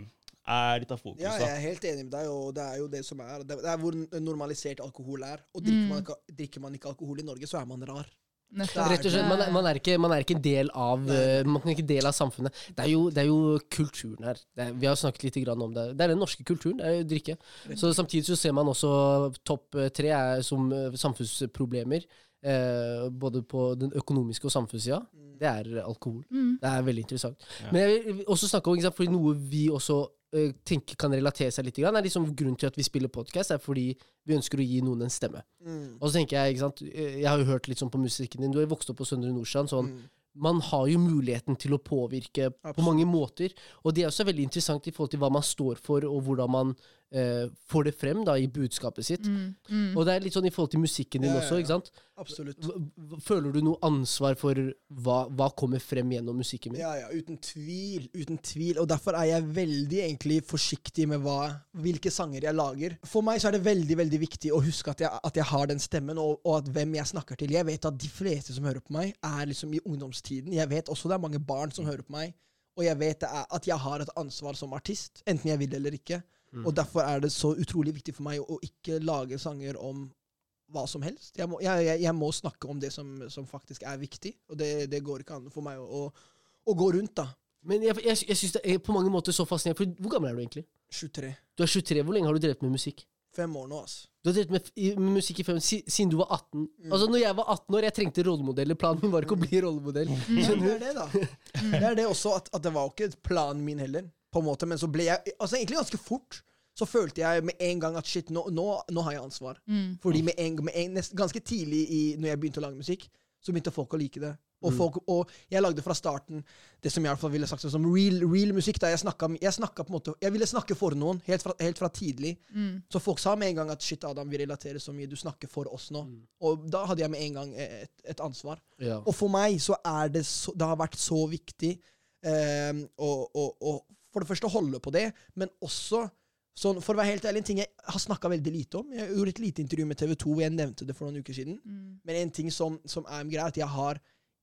er litt av fokus. Ja, jeg er helt enig med deg, og det er jo det som er Det det er hvor normalisert alkohol er. Og drikker, man, ikke, drikker man ikke alkohol i Norge, så er man rar. Rett og slett, man, er- man, er ikke, man er ikke en del av eh, Man er ikke del av samfunnet. Det er jo, det er jo kulturen her. Det er, vi har snakket litt grann om det. Det er den norske kulturen. Det er jo drikke. Så Samtidig så ser man også topp eh, tre er som eh, samfunnsproblemer. Eh, både på den økonomiske og samfunnssida. Det er alkohol. Mm. Det er veldig interessant. Ja. Men jeg vil også snakke om ikke sant, fordi noe vi også eh, tenker kan relatere seg litt. Grann, er liksom Grunnen til at vi spiller podkast, er fordi vi ønsker å gi noen en stemme. Mm. Og så tenker Jeg ikke sant, eh, jeg har jo hørt litt sånn på musikken din. Du har jo vokst opp på Søndre Nordstrand. sånn, Mm. Man har jo muligheten til å påvirke på mange måter. Og det er også veldig interessant i forhold til hva man står for, og hvordan man eh, får det frem da i budskapet sitt. Mm. Mm. Og det er litt sånn i forhold til musikken din Ja, også. ja. ikke sant? Absolutt. Føler du noe ansvar for hva, hva kommer frem gjennom musikken min? Ja, ja, uten tvil. Uten tvil. Og derfor er jeg veldig egentlig forsiktig med hva, hvilke sanger jeg lager. For meg så er det veldig veldig viktig å huske at jeg, at jeg har den stemmen, og, og at hvem jeg snakker til. Jeg vet at de fleste som hører på meg, er liksom i ungdomstiden. Jeg vet også det er mange barn som hører på meg. Og jeg vet det er, at jeg har et ansvar som artist, enten jeg vil eller ikke. Og derfor er det så utrolig viktig for meg å, å ikke lage sanger om hva som helst. Jeg må, jeg, jeg, jeg må snakke om det som, som faktisk er viktig, og det, det går ikke an for meg å, å, å gå rundt, da. Men jeg, jeg, jeg synes det er på mange måter så fascinerende. For hvor gammel er du egentlig? 23. Du er 23. Hvor lenge har du drevet med musikk? Fem år nå, ass. Du har drevet med, med musikk i fem, si, siden du var 18. Altså når jeg var 18 år, jeg trengte rollemodeller. Planen min var ikke å bli rollemodell. Ja, det er det, da. Det er det også, at, at det var ikke planen min heller, på en måte. Men så ble jeg Altså egentlig ganske fort så følte jeg med en gang at shit, nå, nå, nå har jeg ansvar. Mm. Fordi med en, med en, nest, ganske tidlig i, når jeg begynte å lage musikk, så begynte folk å like det. Og, folk, og jeg lagde fra starten det som jeg i hvert fall ville sagt som real, real musikk. da jeg snakka jeg snakket på en måte Jeg ville snakke for noen helt fra, helt fra tidlig. Mm. Så folk sa med en gang at shit, Adam, vi relaterer så mye. Du snakker for oss nå. Og da hadde jeg med en gang et, et ansvar. Ja. Og for meg så er det så, Det har vært så viktig eh, å, å, å for det første holde på det, men også sånn, For å være helt ærlig, en ting jeg har snakka veldig lite om. Jeg gjorde et lite intervju med TV 2 hvor jeg nevnte det for noen uker siden. Mm. Men en ting som, som er greia, er at jeg har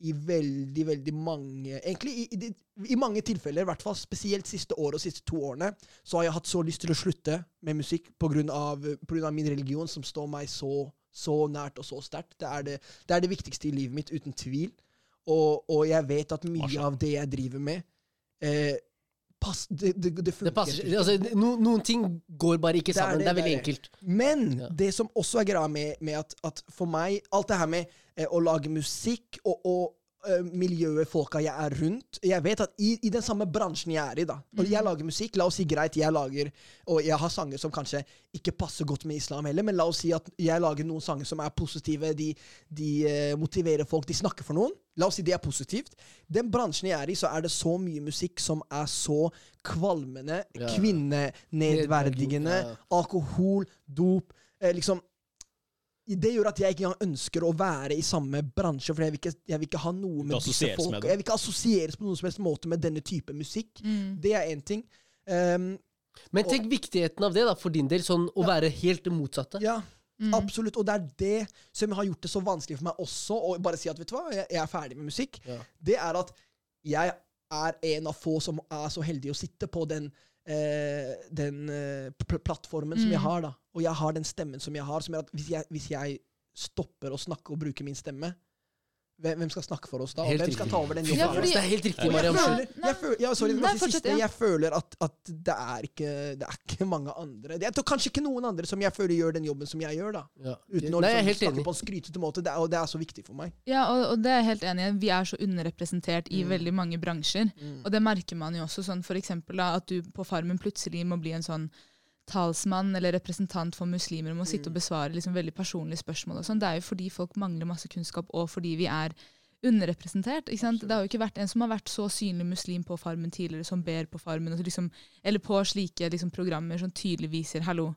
i veldig, veldig mange Egentlig i, i, de- i mange tilfeller, i hvert fall spesielt siste året og siste to årene, så har jeg hatt så lyst til å slutte med musikk på grunn av, på grunn av min religion, som står meg så, så nært og så sterkt. Det, er det, det er det viktigste i livet mitt, uten tvil. Og, og jeg vet at mye av det jeg driver med, eh, pass, det, det, det Det passer, ikke. altså, no, noen ting går bare ikke sammen. det, er veldig det det. enkelt. Men Ja. det som også er greia med, med at, at for meg Alt det her med eh, å lage musikk og, og eh, miljøet, folka jeg er rundt Jeg vet at i, i den samme bransjen jeg er i, da Og jeg lager musikk, la oss si greit, jeg lager Og jeg har sanger som kanskje ikke passer godt med islam heller, men la oss si at jeg lager noen sanger som er positive, de, de uh, motiverer folk, de snakker for noen. La oss si det er positivt. Den bransjen jeg er i, så er det så mye musikk som er så kvalmende, Ja. kvinnenedverdigende, alkohol, dop eh, Liksom Det gjør at jeg ikke engang ønsker å være i samme bransje, for jeg vil ikke, jeg vil ikke ha noe med disse folk med. Jeg vil ikke assosieres på noen som helst måte med denne type musikk. Mm. Det er én ting. Um, Men tenk viktigheten av det da, for din del. Sånn å være helt det motsatte. ja, Mm. absolutt. Og det er det som har gjort det så vanskelig for meg også, å bare si at vet du hva, jeg, jeg er ferdig med musikk. Ja. Det er at jeg er en av få som er så heldig å sitte på den eh, den eh, pl plattformen som jeg Mm. har, da. Og jeg har den stemmen som jeg har, som gjør at hvis jeg, hvis jeg stopper å snakke og bruke min stemme, hvem, skal snakke for oss da? Og hvem skal ta over den Ja, jobben? fordi- det er helt riktig, jeg Mariam. Ja, føler, nei. jeg sorry, Nei, bare siste. ja. Jeg føler at, at det, er ikke, det er ikke mange andre Jeg tror kanskje ikke noen andre som jeg føler gjør den jobben som jeg gjør. da Ja. Uten å Nei, er liksom, snakke enig. på en skrytete måte. Det er, og det er så viktig for meg. Ja, og, og det er jeg helt enig i. Vi er så underrepresentert i Mm. veldig mange bransjer. Mm. Og det merker man jo også sånn eksempel at du på Farmen plutselig må bli en sånn talsmann eller representant for muslimer om må sitte og besvare liksom veldig personlige spørsmål. og sånn. Det er jo fordi folk mangler masse kunnskap, og fordi vi er underrepresentert. ikke sant? Det har jo ikke vært en som har vært så synlig muslim på Farmen tidligere, som ber på Farmen, og liksom, eller på slike liksom, programmer som tydelig viser 'hallo,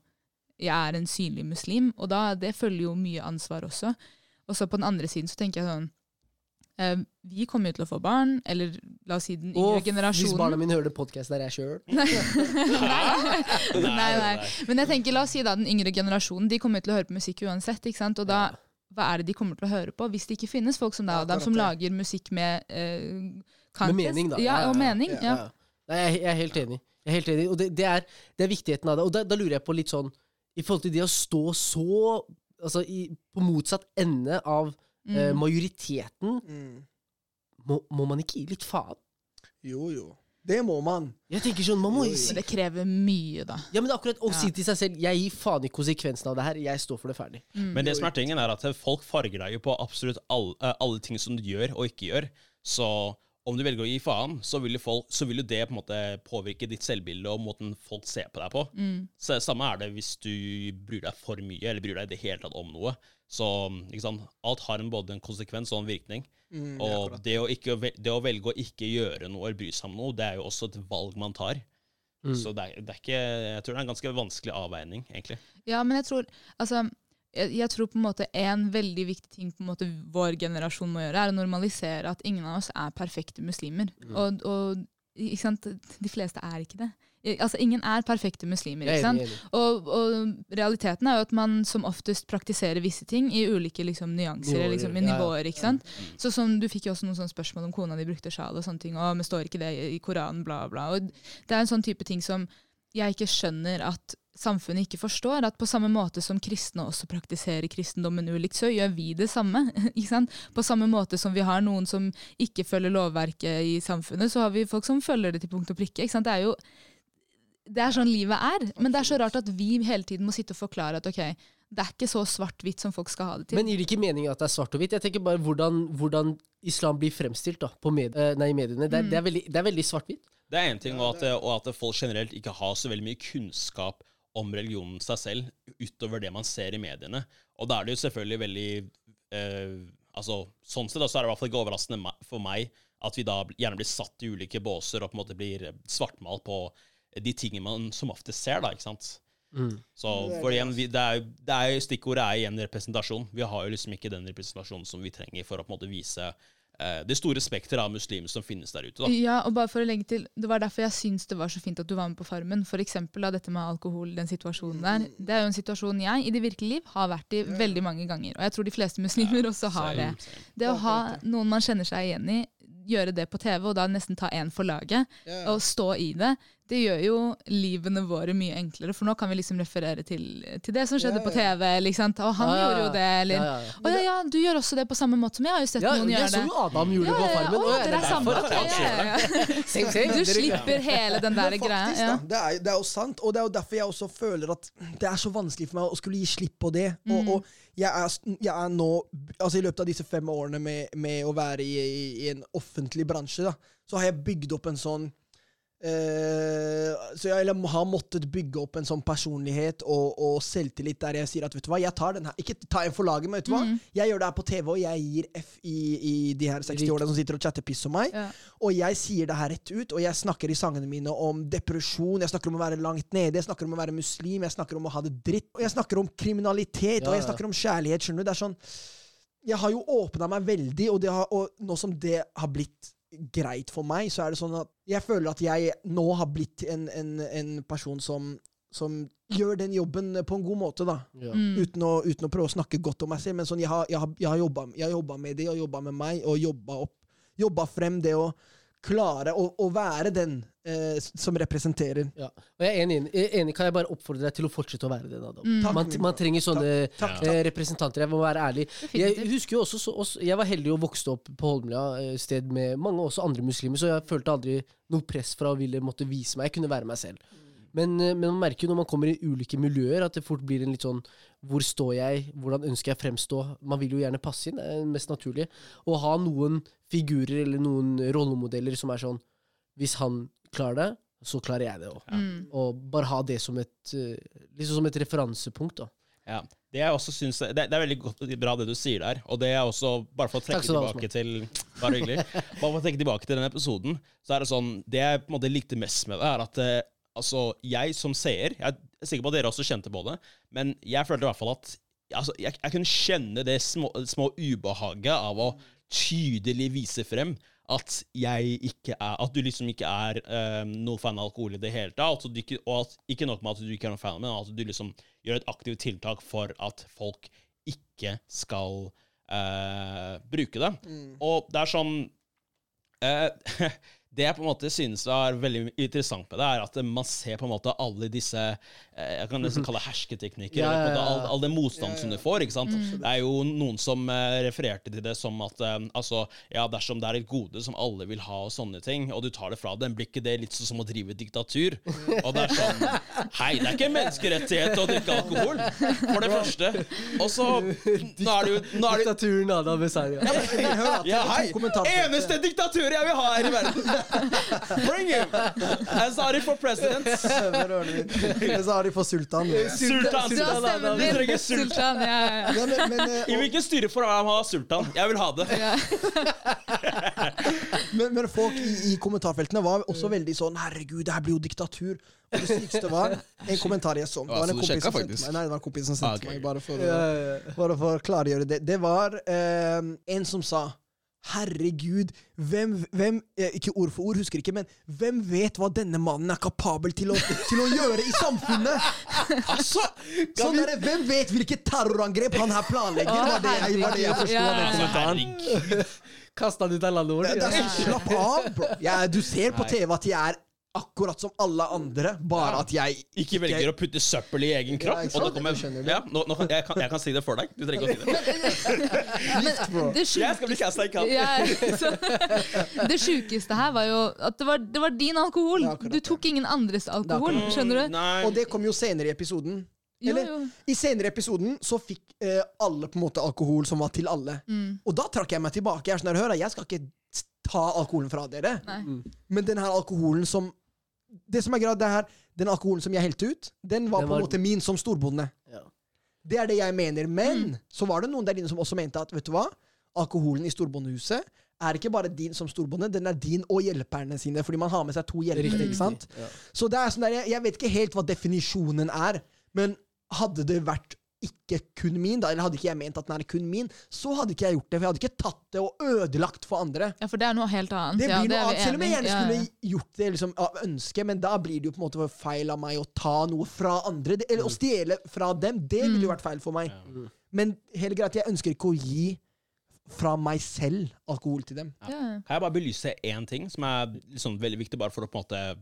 jeg er en synlig muslim'. Og da, det følger jo mye ansvar også. Og så på den andre siden så tenker jeg sånn Vi kommer jo til å få barn, eller la oss si den yngre generasjonen. hvis barna mine hører podkast der jeg sjøl nei. nei, nei. Men jeg tenker, la oss si da den yngre generasjonen, de kommer til å høre på musikk uansett. ikke sant? Og da, hva er det de kommer til å høre på? Hvis det ikke finnes folk som deg og dem som lager musikk med eh, Med mening, da. Ja, og mening. Ja, Ja. Ja. Nei, jeg, jeg er helt enig. Jeg er helt enig. Og det, det, er, det er viktigheten av det. Og da, da lurer jeg på litt sånn I forhold til det å stå så Altså i, på motsatt ende av eh, Mm. majoriteten, Mm. må, må man ikke gi litt faen? Jo, jo. Det må man. Jeg tenker sånn, man må Jo, si det krever mye, da. Ja, men akkurat å Ja. si til seg selv Jeg gir faen i konsekvensen av det her. Jeg står for det ferdig. Mm. Men det som er tingen er at folk farger deg jo på absolutt alle, eh, alle ting som du gjør og ikke gjør. Så om du velger å gi faen, så vil jo, folk, så vil jo det på en måte påvirke ditt selvbilde og måten folk ser på deg på. Mm. Så Samme er det hvis du bryr deg for mye, eller bryr deg i det hele tatt om noe. Så ikke sant? alt har en, både en konsekvens og en virkning. Mm, Og det å, ikke, det å velge å ikke gjøre noe eller bry seg om noe, det er jo også et valg man tar. Mm. Så det er, det er ikke Jeg tror det er en ganske vanskelig avveining, egentlig. Ja, men jeg tror Altså, jeg, jeg tror på en måte en veldig viktig ting på en måte vår generasjon må gjøre, er å normalisere at ingen av oss er perfekte muslimer. Mm. Og, og ikke sant? de fleste er ikke det. Altså, Ingen er perfekte muslimer. Ikke sant? Og, og realiteten er jo at man som oftest praktiserer visse ting i ulike liksom, nyanser liksom, i nivåer. ikke sant? Så som Du fikk jo også noen sånne spørsmål om kona di brukte sjal og sånne ting. og men står ikke det i Koranen, bla, bla. Og Det er en sånn type ting som jeg ikke skjønner at samfunnet ikke forstår. At på samme måte som kristne også praktiserer kristendommen ulikt, så gjør vi det samme. ikke sant? På samme måte som vi har noen som ikke følger lovverket i samfunnet, så har vi folk som følger det til punkt og prikke. ikke sant? Det er jo det er sånn livet er. Men det er så rart at vi hele tiden må sitte og forklare at ok, det er ikke så svart-hvitt som folk skal ha det til. Men gir det ikke mening at det er svart og hvitt? Jeg tenker bare hvordan, hvordan islam blir fremstilt da, på med, eh, nei, i mediene. Det er, Mm. det er veldig, det er veldig svart-hvitt. Det er én ting, og at, og at folk generelt ikke har så veldig mye kunnskap om religionen seg selv utover det man ser i mediene. Og da er det jo selvfølgelig veldig eh, altså, Sånn sett da, så er det i hvert fall ikke overraskende for meg at vi da gjerne blir satt i ulike båser og på en måte blir svartmalt på de tingene man som oftest ser, da, ikke sant. Så er for det, igjen, vi, det er, det er, stikkordet er igjen representasjon. Vi har jo liksom ikke den representasjonen som vi trenger for å på en måte vise eh, det store spekteret av muslimer som finnes der ute. da. Ja, og bare for å legge til, Det var derfor jeg syns det var så fint at du var med på Farmen. For eksempel da, dette med alkohol, den situasjonen der. Det er jo en situasjon jeg i det virkelige liv har vært i veldig mange ganger. Og jeg tror de fleste muslimer også har det. Same, same. Det å ha noen man kjenner seg igjen i, gjøre det på TV, og da nesten ta én for laget, Ja. og stå i det, det gjør jo livene våre mye enklere. For nå kan vi liksom referere til, til det som skjedde Ja, på. TV. Liksom. Og han Ja, ja, gjorde jo det, eller Ja, ja, ja. Å ja, ja, du gjør også det på samme måte som jeg har jo sett Ja, noen jeg det. så det. jo Adam gjorde det på Ja, ja, ja. Farmen. Å, og det er derfor- sammen. derfor Ok, ja, ja, ja. Same, same. Du slipper hele den der greia. Ja. det, er, det er jo sant, og det er jo derfor jeg også føler at det er så vanskelig for meg å skulle gi slipp på det. Mm. Og, og jeg, er, jeg er nå Altså I løpet av disse fem årene med, med å være i, i, i en offentlig bransje, da, så har jeg bygd opp en sånn eh, så jeg eller har måttet bygge opp en sånn personlighet og, og selvtillit der jeg sier at vet du hva, jeg tar den her Ikke ta en for laget, men vet du hva, Mm. jeg gjør det her på TV, og jeg gir F i, i de her 60-årene som sitter og chatter piss om meg. Ja. Og jeg sier det her rett ut, og jeg snakker i sangene mine om depresjon, jeg snakker om å være langt nede, jeg snakker om å være muslim, jeg snakker om å ha det dritt, og jeg snakker om kriminalitet, Ja, og jeg snakker om kjærlighet, skjønner du? Det er sånn Jeg har jo åpna meg veldig, og, det har, og nå som det har blitt greit for meg, så er det sånn at jeg føler at jeg nå har blitt en, en, en person som som gjør den jobben på en god måte, da. Ja. Mm. Uten, å, uten å prøve å snakke godt om meg selv. Men sånn, jeg har, jeg har, jeg har jobba jeg har jobba med det, og jobba med meg, og jobba opp Jobba frem det å klare å, å være den eh, som representerer. Ja. Og jeg er enig, enig. Kan jeg bare oppfordre deg til å fortsette å være det? Da, mm. Takk, Man, man trenger sånne Takk, eh, representanter. Jeg må være ærlig. Jeg husker jo også, så, også Jeg var heldig og vokste opp på Holmlia, eh, sted med mange også andre muslimer, så jeg følte aldri noe press fra å ville måtte vise meg. Jeg kunne være meg selv. Men, eh, men man merker jo når man kommer i ulike miljøer, at det fort blir en litt sånn Hvor står jeg? Hvordan ønsker jeg fremstå? Man vil jo gjerne passe inn, det er det mest naturlige. Å ha noen figurer eller noen rollemodeller som er sånn Hvis han klarer det, så klarer jeg det òg. Ja. Og bare ha det som et, eh, liksom som et referansepunkt. da. Ja. Det jeg også synes, det, det er veldig godt, bra det du sier der. Og det er også, bare for å trekke tilbake til Bare hyggelig. Bare for å trekke tilbake til den episoden, så er det sånn Det jeg på en måte likte mest med det, er at eh, altså, jeg som seer Jeg er sikker på at dere også kjente på det, men jeg følte i hvert fall at altså, jeg, jeg kunne kjenne det små, små ubehaget av å tydelig vise frem at jeg ikke er At du liksom ikke er eh, noen fan av alkohol i det hele tatt. Ikke, og at, ikke nok med at du ikke er noen fan, men at du liksom gjør et aktivt tiltak for at folk ikke skal uh, bruke det. Og det er sånn eh, Det jeg på en måte synes er veldig interessant med det, er at man ser på en måte alle disse eh, Jeg kan nesten kalle det hersketeknikker. Ja, ja, ja. all, all den motstanden som du får. ikke sant? Det er jo noen som eh, refererte til det som at eh, altså, ja, dersom det er et gode som alle vil ha, og sånne ting, og du tar det fra dem, blir ikke det litt som å drive diktatur? Og det er sånn Hei, det er ikke en menneskerettighet å drikke alkohol, for det første. Og så Nå er det jo Diktaturen Adam at ja, hei! Eneste diktatur jeg vil ha her i verden! Bring him! Azari for president. Så har de fått sultan. Sultan. Sultan, Vi trenger sultan. I hvilket styre for å ha sultan? Jeg vil ha det. ja. Men, men folk i, i kommentarfeltene var også veldig sånn 'herregud, det her blir jo diktatur'. Og det sykeste var en kommentar jeg så. Det var en kompis som sendte meg Nei, det var en kompis som Ah, okay. meg, bare for, å, bare for å klargjøre det. Det var eh, en som sa Herregud, hvem, hvem eh, Ikke ord for ord, husker ikke, men hvem vet hva denne mannen er kapabel til å, til å gjøre i samfunnet? Altså, Sånn der, hvem vet hvilket terrorangrep han her planlegger? Var det jeg, var det jeg forsto av den kommentaren. Kasta han ut av landet vårt? Det, er slapp av, bro. Jeg, du ser på TV at jeg er akkurat som alle andre, bare at jeg Ikke velger å putte søppel i egen kropp. Ja, ikke og da kommer jeg, ja, nå, nå, jeg, kan, jeg kan si det for deg. Du trenger ikke å si det. Men det Jeg skal bli casta i kant. Ja, så, det sjukeste her var jo at det var, det var din alkohol. Akkurat Du tok ingen andres alkohol. akkurat Skjønner du? Nei. Og det kom jo senere i episoden. Jo, Eller, jo. I senere episoden så fikk eh, alle på en måte alkohol som var til alle. Mm. Og da trakk jeg meg tilbake. Jeg er sånn hør, jeg skal ikke ta alkoholen fra dere. Nei. Men den her alkoholen som Det som er greit, det her Den alkoholen som jeg helte ut, den var Den på en måte min som storbonde. Ja. Det er det jeg mener. Men Mm. så var det noen der inne som også mente at vet du hva? Alkoholen i storbondehuset er ikke bare din som storbonde, den er din og hjelperne sine. Fordi man har med seg to hjelpere. Ikke sant? ja. Så det er sånn der, jeg, jeg vet ikke helt hva definisjonen er, men hadde det vært ikke kun min, da, eller hadde ikke jeg ment at den er kun min, så hadde ikke jeg gjort det. For jeg hadde ikke tatt det og ødelagt for andre. Ja, for det er noe helt annet. Det ja, blir det noe annet, Selv om jeg gjerne skulle ja. gjort det liksom, av ønske, men da blir det jo på en måte feil av meg å ta noe fra andre. Det- Eller å stjele fra dem. Det ville Mm. jo vært feil for meg. Men hele greit, jeg ønsker ikke å gi fra meg selv alkohol til dem. Ja. Kan jeg bare belyse én ting som er liksom veldig viktig, bare for å på en måte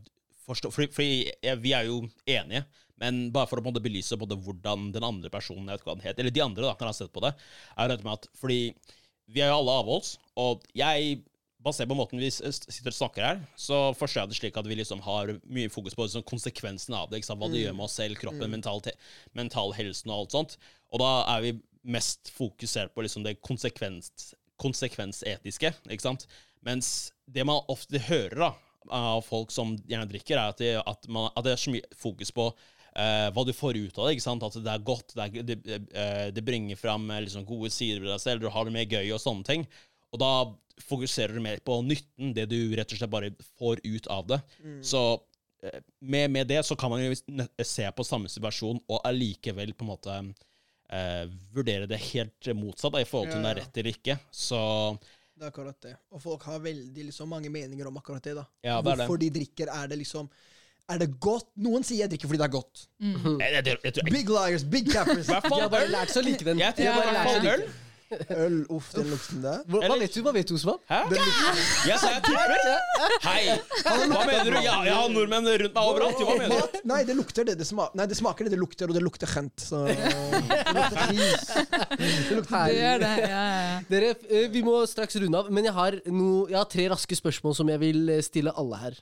forstå Fordi, fordi jeg, vi er jo enige, men bare for å måte belyse hvordan den andre personen, jeg vet hva den het, eller de andre, da, når jeg har sett på det, er dette med at Fordi vi er jo alle avholds, og jeg Basert på måten vi sitter og snakker her, så forstår jeg det slik at vi liksom har mye fokus på liksom konsekvensen av det. Hva det gjør med oss selv, kroppen, mental, mental helsen og alt sånt. Og da er vi mest fokusert på liksom det konsekvens, konsekvensetiske, ikke sant? Mens det man ofte hører da, av folk som gjerne drikker, er at det, at man, at det er så mye fokus på Uh, hva du får ut av det. ikke sant? At det er godt, det, er, det, uh, det bringer fram eh, liksom, gode sider ved deg selv, du har det mer gøy og sånne ting. Og da fokuserer du mer på nytten, det du rett og slett bare får ut av det. Så uh, med, med det så kan man jo se på samme situasjon og allikevel på en måte vurdere det helt motsatt da, i forhold til om det er rett eller ikke. Så Det er akkurat det. Og folk har veldig liksom, mange meninger om akkurat det. da. Ja, det Hvorfor det. De drikker. Er det liksom Er det godt? Noen sier jeg drikker fordi det er godt. jeg, jeg, jeg, jeg, Big liars, big cappers. Jeg De har bare lært seg å like den. Jeg tror i bare lært seg å like den. Øl, uff, den lukten der. Hva, hva vet du, hva vet du, Osman? Hæ? Jeg sa jeg tipper. Hei! Hva mener du? Ja, jeg har nordmenn rundt meg overalt. Hva mener du? Nei, det lukter det. Det, sma Nei, det smaker det det lukter, og det lukter kjent. Så det lukter cheese. Det lukter Det gjør det. Ja, ja, ja. Dere, eh, vi må straks runde av, men jeg har, no, jeg har tre raske spørsmål som jeg vil eh, stille alle her.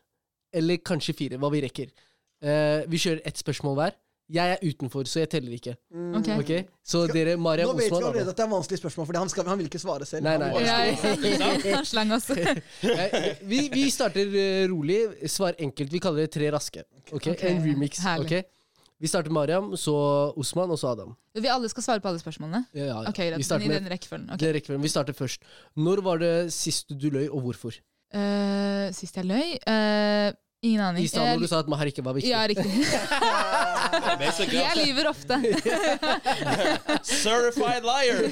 Eller kanskje fire, hva vi rekker. Eh, vi kjører ett spørsmål hver. Jeg er utenfor, så jeg teller ikke. Ok. Ok? Så dere, Mariam, Nå vet vi Osman allerede at det er vanskelige spørsmål, for han, skal, han vil ikke svare selv. Nei, nei. Ja, Han slang oss. Eh, vi, vi starter eh, rolig. Svar enkelt. Vi kaller det tre raske. Ok? Ok, En remix. herlig. ok? Vi starter Mariam, så Osman, og så Adam. Vi alle skal svare på alle spørsmålene? Ja, ja, ja. Ok, greit. vi Men starter I med den rekkefølgen. ok. det rekkefølgen. Vi starter først. Når var det sist du løy, og hvorfor? Eh, sist jeg løy? Eh, ingen aning. I stad når du sa at Mahar ikke var viktig. Ja, riktig. Jeg lyver ofte. Certified liar!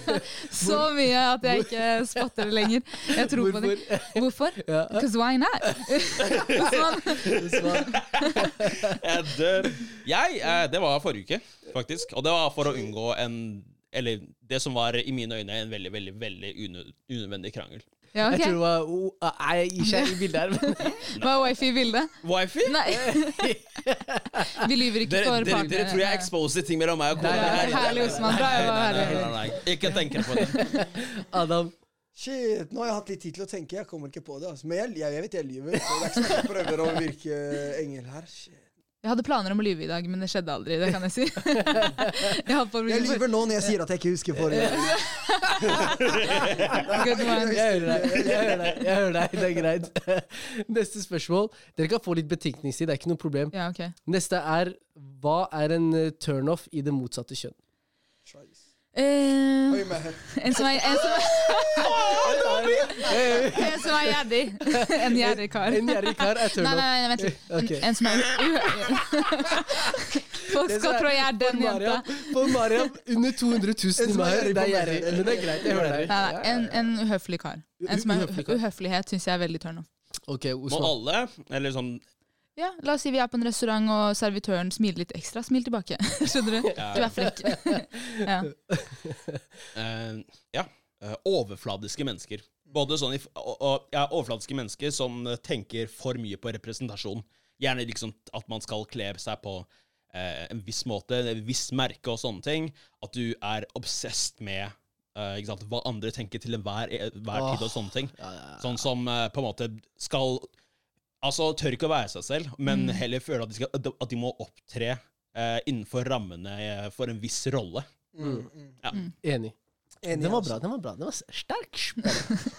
Så mye at jeg ikke spotter det lenger. Jeg tror på det. Hvorfor? Because why not? Osman. Jeg dør. Jeg, eh, det var forrige uke, faktisk. Og det var for å unngå en Eller det som var i mine øyne en veldig, veldig veldig unødvendig krangel. Ja, Jeg tror det var oh, Nei, Jeg gir seg i bildet her. Hva Var wifi i bildet? Wifi? Nei. Vi lyver ikke Dere, for dere, partnere. dere tror jeg exposer ting mellom meg og kona herlig, Osman. Bra jobba, herlig. Ikke tenk på det. Adam. Shit, nå har jeg hatt litt tid til å tenke. Jeg kommer ikke på det. Altså. Men jeg, jeg, jeg vet jeg lyver. Så det er ikke sånn at jeg prøver å virke engel her. Shit. Jeg hadde planer om å lyve i dag, men det skjedde aldri. Det kan jeg si. Jeg på Jeg lyver nå når jeg sier at jeg ikke husker forrige. gang. Jeg hører deg. Jeg hører deg. Jeg hører deg. Det er greit. Neste spørsmål. Dere kan få litt betenkningstid. Det er ikke noe problem. Ja, okay. Neste er hva er en eh, turnoff i det motsatte kjønn? Eh, Men- en som er En som En som er gjerrig. En gjerrig kar. En gjerrig kar er Nei, turnoff. nei, nei, vent litt. En, en som er Folk skal er- tro jeg er den jenta. For Mariam under 200 000 i er meg. Det er gjerrig. Men det er greit. Jeg hører deg. Nei, nei, en, en uhøflig kar. En som er Uhøflighet syns jeg er veldig turn off. Okay, Må alle, eller sånn Ja, La oss si vi er på en restaurant og servitøren smiler litt ekstra. Smil tilbake. Skjønner du? Du er frekk. Ja. Uh, Ja. Uh, overfladiske mennesker. Både sånn i, og, og, ja, overfladiske mennesker som eh, tenker for mye på representasjon. Gjerne liksom at man skal kle seg på eh, en viss måte, en viss merke og sånne ting. At du er obsessed med eh, ikke sant, hva andre tenker til enhver e- hver tid og sånne ting. Ja, ja, ja. Sånn som eh, på en måte skal Altså tør ikke å være seg selv, men Mm. heller føle at de, skal, at de må opptre eh, innenfor rammene eh, for en viss rolle. Mm, mm. Enig. Enig, Den var altså. bra. den var bra Den var sterk.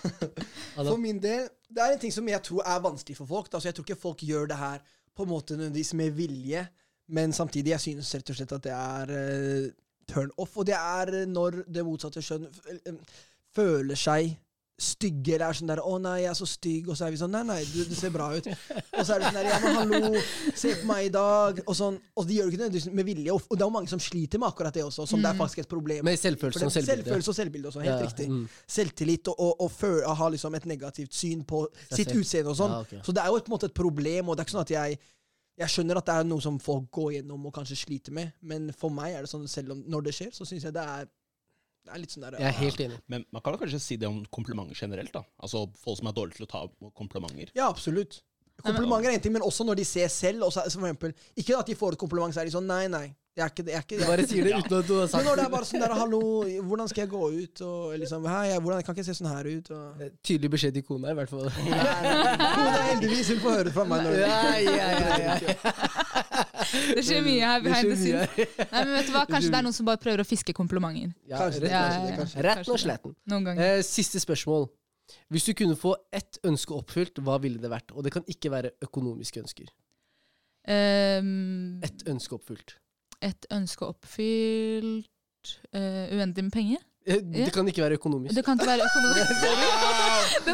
For min del, det er en ting som jeg tror er vanskelig for folk. Altså, jeg tror ikke folk gjør det her på en måte nødvendigvis med vilje, men samtidig, jeg synes rett og slett at det er uh, turn off. Og det er eh, når det motsatte kjønn eh, føler seg stygge, eller er sånn der 'Å nei, jeg er så stygg', og så er vi sånn 'Nei, nei, du, du ser bra ut'. Og så er det sånn der 'Ja, men hallo, se på meg i dag', og sånn. Og de gjør det ikke nødvendigvis med vilje. Og, og det er jo mange som sliter med akkurat det også, som det er faktisk et problem. Med selvfølelse og selvbilde. selvfølelse og selvbilde også, helt Ja, riktig. mm. Selvtillit og, og, og før, å ha liksom et negativt syn på sitt utseende og sånn. Ja, okay. Så det er jo på en måte et problem, og det er ikke sånn at jeg jeg skjønner at det er noe som folk går gjennom og kanskje sliter med, men for meg er det sånn selv om når det skjer, så syns jeg det er, er litt sånn der Jeg er helt enig. Men man kan kanskje si det om komplimenter generelt. da. Altså Folk som er dårlige til å ta komplimenter. Ja, absolutt. Komplimenter er en ting, men også når de ser selv. Og så, så for eksempel, ikke at de får et kompliment, så er de sånn Nei, nei. Jeg er ikke det. Jeg er ikke jeg. bare sier det uten at du har Men det. når det er bare sånn der Hallo, hvordan skal jeg gå ut? Og liksom Hei, jeg, hvordan, jeg kan ikke se sånn her ut. Og... Eh, Tydelig beskjed til kona, i hvert fall. Nei, nei, Kona er heldigvis hun får høre det fra meg. Når Ja, ja, ja, ja. Det skjer mye her behind the scenes. Nei, men vet du hva? Kanskje det er noen som bare prøver å fiske komplimenter. Ja, Kanskje det, kanskje det, kanskje. rett og slett. Noen ganger. Eh, siste spørsmål. Hvis du kunne få ett ønske oppfylt, hva ville det vært? Og det kan ikke være økonomiske ønsker. Um, Ett ønske oppfylt. et ønske oppfylt uh, Uendelig med penger? Eh. Det kan ikke være økonomisk. Det kan ikke være økonomisk. Det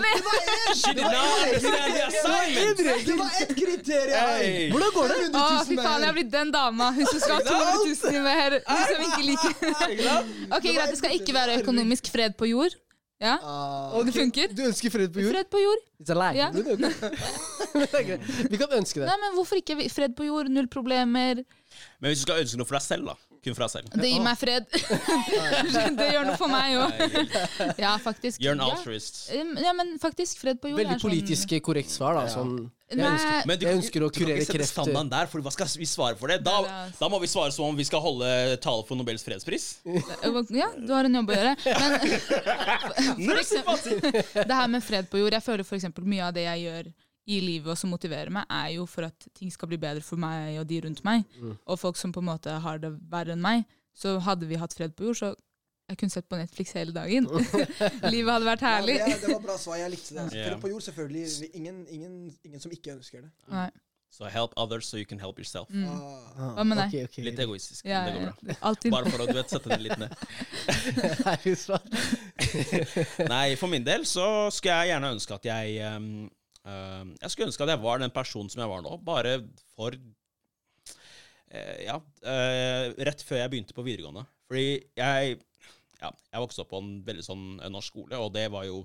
var ett kriterium! Hey. Hvordan går det? Å, 000 fy faen, jeg har blitt den dama. Hun som skal ha 200 000 i mer. Hun som ikke liker Ok, Greit, det skal ikke være økonomisk fred på jord. Ja, Ah, Det funker. Du ønsker fred på jord? Fred på jord. It's a lie. Ja. Vi kan ønske det. Nei, men Hvorfor ikke fred på jord? Null problemer. Men hvis du skal ønske noe for deg selv, da Kun fra selv. Det gir meg fred. det gjør noe for meg òg. Ja, faktisk. You're an altruist. Um, Ja, men faktisk, fred på jord Veldig politisk sånn politisk korrekt svar, da. Sånn, jeg, ønsker, Men du, jeg kan ønsker å kurere ikke sette kreft. standarden der, for hva skal vi svare for det? Da, altså. da må vi svare som om vi skal holde tale for Nobels fredspris. Ja, du har en jobb å gjøre. Men for eksempel, det her med fred på jord Jeg føler for eksempel mye av det jeg gjør i livet og som motiverer meg, er jo for at ting skal bli bedre for meg og de rundt meg. Og folk som på en måte har det verre enn meg. Så hadde vi hatt fred på jord, så jeg kunne sett på Netflix hele dagen. Livet hadde vært herlig. Ja, det, det var bra svar. Jeg likte det. Fred. På jord, selvfølgelig. Ingen, ingen, ingen som ikke ønsker det. Nei. Så help others so you can help yourself. Mm. Ah. Hva med deg? Okay, okay. Litt egoistisk. Ja, men det går bra. Ja, Bare for å du vet, sette det litt ned. Nei, for min del så skulle jeg gjerne ønske at jeg ehm, Jeg skulle ønske at jeg var den personen som jeg var nå, bare for eh, Ja, eh, rett før jeg begynte på videregående. Fordi jeg Ja, jeg vokste opp på en veldig sånn eh, norsk skole, og det var jo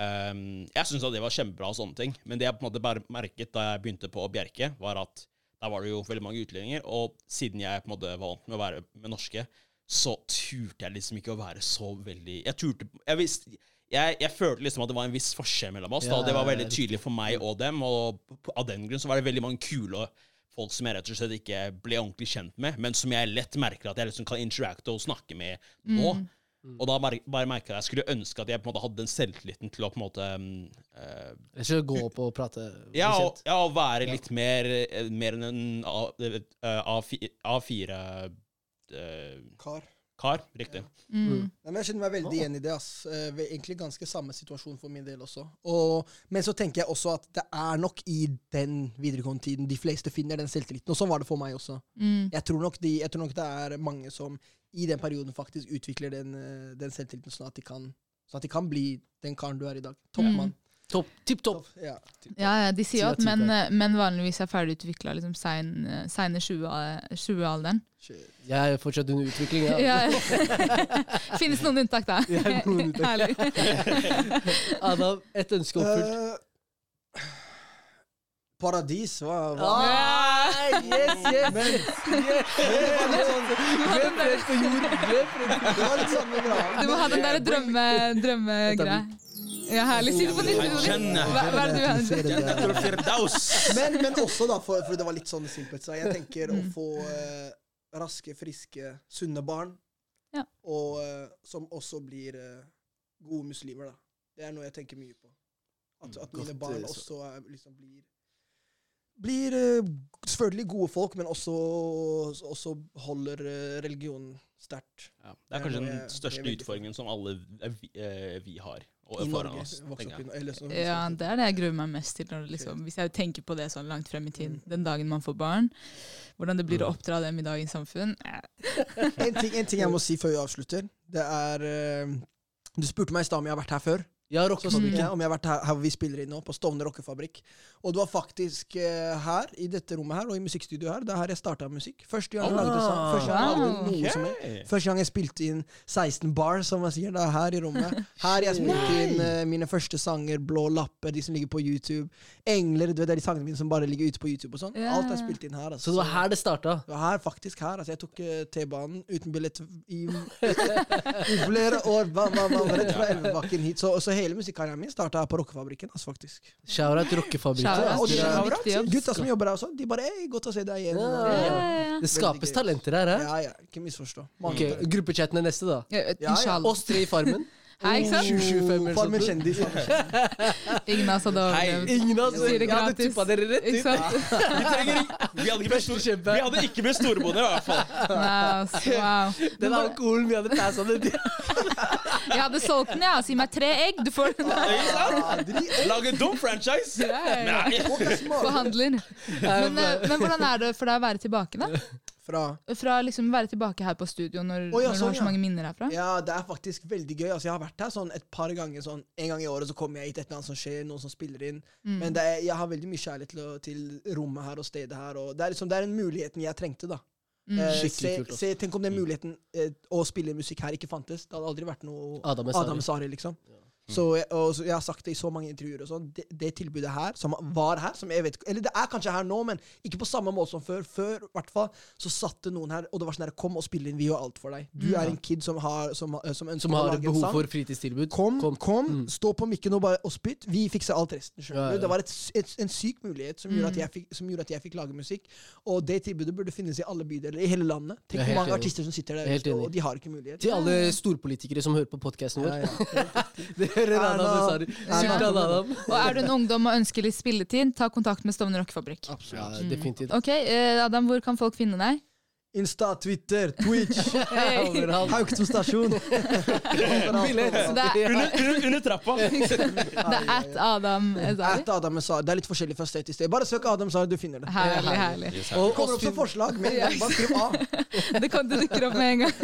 ehm, Jeg syntes at det var kjempebra og sånne ting, men det jeg på en måte bare merket da jeg begynte på Bjerke, var at der var det jo veldig mange utlendinger, og siden jeg på en måte var vant med å være med norske, så turte jeg liksom ikke å være så veldig Jeg turte Jeg visste jeg, jeg følte liksom at det var en viss forskjell mellom oss. da, og Det var veldig tydelig for meg og dem. Og av den grunn så var det veldig mange kule folk som jeg rett og slett ikke ble ordentlig kjent med, men som jeg lett merker at jeg liksom kan interacte og snakke med nå. Og da bare, bare merker jeg at jeg skulle ønske at jeg på en måte hadde den selvtilliten til å på en måte um, Ikke gå opp og prate. ja, og, ja, og være litt mer, eh, mer enn en A- eh, A4 A4, eh, Kar. Kar. Riktig. Mm. Nei, men jeg kjenner meg veldig igjen i det. ass. Eh, egentlig ganske samme situasjon for min del også. Og, men så tenker jeg også at det er nok i den videregående tiden de fleste finner den selvtilliten. Og sånn var det for meg også. Mm. Jeg tror nok, de, jeg tror nok det er mange som i den perioden faktisk utvikler den, eh, den selvtilliten, sånn at, de kan, sånn at de kan bli den karen du er i dag. Toppmann. Topp. Tipp topp. Ja. Ja, ja, de sier jo at menn, menn vanligvis er ferdigutvikla liksom sein, seine 20-alderen. Shit. Jeg er fortsatt under utvikling. Ja. Ja. Finnes noen unntak, da. Noen unntak. Herlig. Adam, et ønske oppfylt. Uh, paradis, hva, hva? Ah, yes, yes! Men yes, Glem fred på jord. Glem fred på det var litt samme greia. Du må ha den der drømme, drømmegreia. Ja, herlig. Si det på kjenner. Hva, hva er det du har? Men, men også, da, for, for det var litt sånn simpelt, så jeg tenker å få eh, raske, friske, sunne barn. Ja. Og eh, som også blir eh, gode muslimer, da. Det er noe jeg tenker mye på. At, at mine Godt, barn eh, så- også er, liksom blir blir eh, selvfølgelig gode folk, men også, også holder eh, religionen sterkt. Ja, det er kanskje den største utfordringen som alle eh, vi, eh, vi har I Norge. oss. opp i eller så- Ja, det er det jeg gruer meg mest til. Når liksom, hvis jeg tenker på det sånn langt frem i tid, den dagen man får barn, hvordan det blir å oppdra dem i dagens samfunn. eh, en, ting, en ting jeg må si før vi avslutter, det er eh, Du spurte meg i stad om jeg har vært her før. Ja, rockefabrikken. ja, om jeg har vært her, her vi spiller inn nå, på Stovner rockefabrikk. Og det var faktisk uh, her, i dette rommet her, og i musikkstudioet her, det er her jeg starta musikk. Første gang jeg lagde sang. Første gang jeg lagde noe som jeg, Første gang jeg spilte inn 16 bar, som man sier. Det er her i rommet. Her jeg spilte inn uh, mine første sanger, Blå lapper, de som ligger på YouTube. Engler, du vet, det er de sangene mine som bare ligger ute på YouTube og sånn. Yeah. Alt er spilt inn her. Altså. Så det var her det starta. Det var her, faktisk her. Altså, jeg tok uh, T-banen uten billett i, i flere år. Rett fra Elvebakken hit. Så, så hele musikkarrieren min starta på rockefabrikken. Altså, faktisk. Shout-out rockefabrikken. Og de, gutta som jobber her også, de bare Ei, godt å se deg igjen. Ja. Ja, ja, ja. Det skapes talenter her, hæ? Ja, ja. Ikke misforstå. Ok, Gruppechatten er neste, da. Ja, ja. Oss tre i Farmen. Hei, ikke sant? 725 eller Farmen kjendis. Ingen av oss hadde overlevd. Sier det Jeg hadde gratis. tippa dere rett Ikke ut. sant? Vi trenger ikke Vi hadde ikke stor- vi hadde ikke med storebonde, i hvert fall. Nice. Wow. Den alkoholen vi hadde passa ned. Jeg hadde solgt den, ja. Si meg tre egg, du får den. Ikke sant? Lage dum franchise! Ja, ja, ja. Nei. Er. Forhandler. Men, eh, men hvordan er det for deg å være tilbake, da? Fra Fra liksom være tilbake her på studio når, oh, ja, når du sånn, har så ja. mange minner herfra? Ja, det er faktisk veldig gøy. Altså, jeg har vært her sånn et par ganger. Sånn, en gang i året så kommer jeg hit, et eller annet som skjer, noen som spiller inn. Mm. Men det er, jeg har veldig mye kjærlighet til, til rommet her og stedet her. Og det er liksom, det er den muligheten jeg trengte, da. Mm. Eh, se, kult, altså. se, tenk om den muligheten eh, å spille musikk her ikke fantes. Det hadde aldri vært noe Adam Esari. Sari, liksom. Så jeg, og jeg har sagt det i så mange intervjuer og sånn. Det, det tilbudet her, som var her, som jeg vet Eller det er kanskje her nå, men ikke på samme måte som før. Før hvert fall, så satte noen her, og det var sånn her Kom og spill inn, vi gjør alt for deg. Du er en kid som, har, som, som ønsker Som å har behov sang. for fritidstilbud. Kom, kom, Mm. stå på mikken og, bare, og spytt. Vi fikser alt resten. sjøl. Ja, ja. Det var et, et, en syk mulighet som gjorde, jeg fikk, som gjorde at jeg fikk lage musikk. Og det tilbudet burde finnes i alle bydeler i hele landet. Tenk hvor mange artister som sitter der er og de har ikke mulighet. Til alle storpolitikere som hører på podkasten vår. Ja, Sultan Adam. Og er du en ungdom og ønsker litt spilletid, ta kontakt med Stovner Rockefabrikk. Ja, definitivt. Ok, eh, Adam, hvor kan folk finne deg? Insta, Twitter, Twitch, Overalt. Haugto stasjon. Billett. Så det er, Under, under, trappa! det er at Adam Ezari? At Adam sa, Det er litt forskjellig fra sted til sted. Bare søk Adam Sa, du finner det. Herlig, herlig. Og Det kommer fin forslag, men bare skriv A. Det kan du dukke opp med en gang.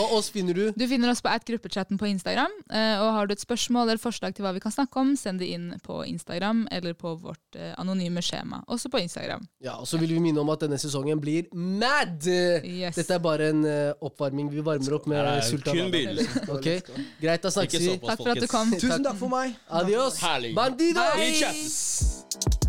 og oss finner du Du finner oss på at gruppechatten på Instagram. eh, Og har du et spørsmål eller forslag til hva vi kan snakke om, send det inn på Instagram eller på vårt eh, anonyme skjema. Også på Instagram. Ja, og så vil vi minne om at denne sesongen blir mad! Yes. Dette er bare en eh, oppvarming. Vi varmer opp med er Sultan kun begynnelsen. Ok, Greit, da snakkes vi. Takk for at du kom. Tusen takk for meg. Adios! Herlig. Bandidos! Chattes!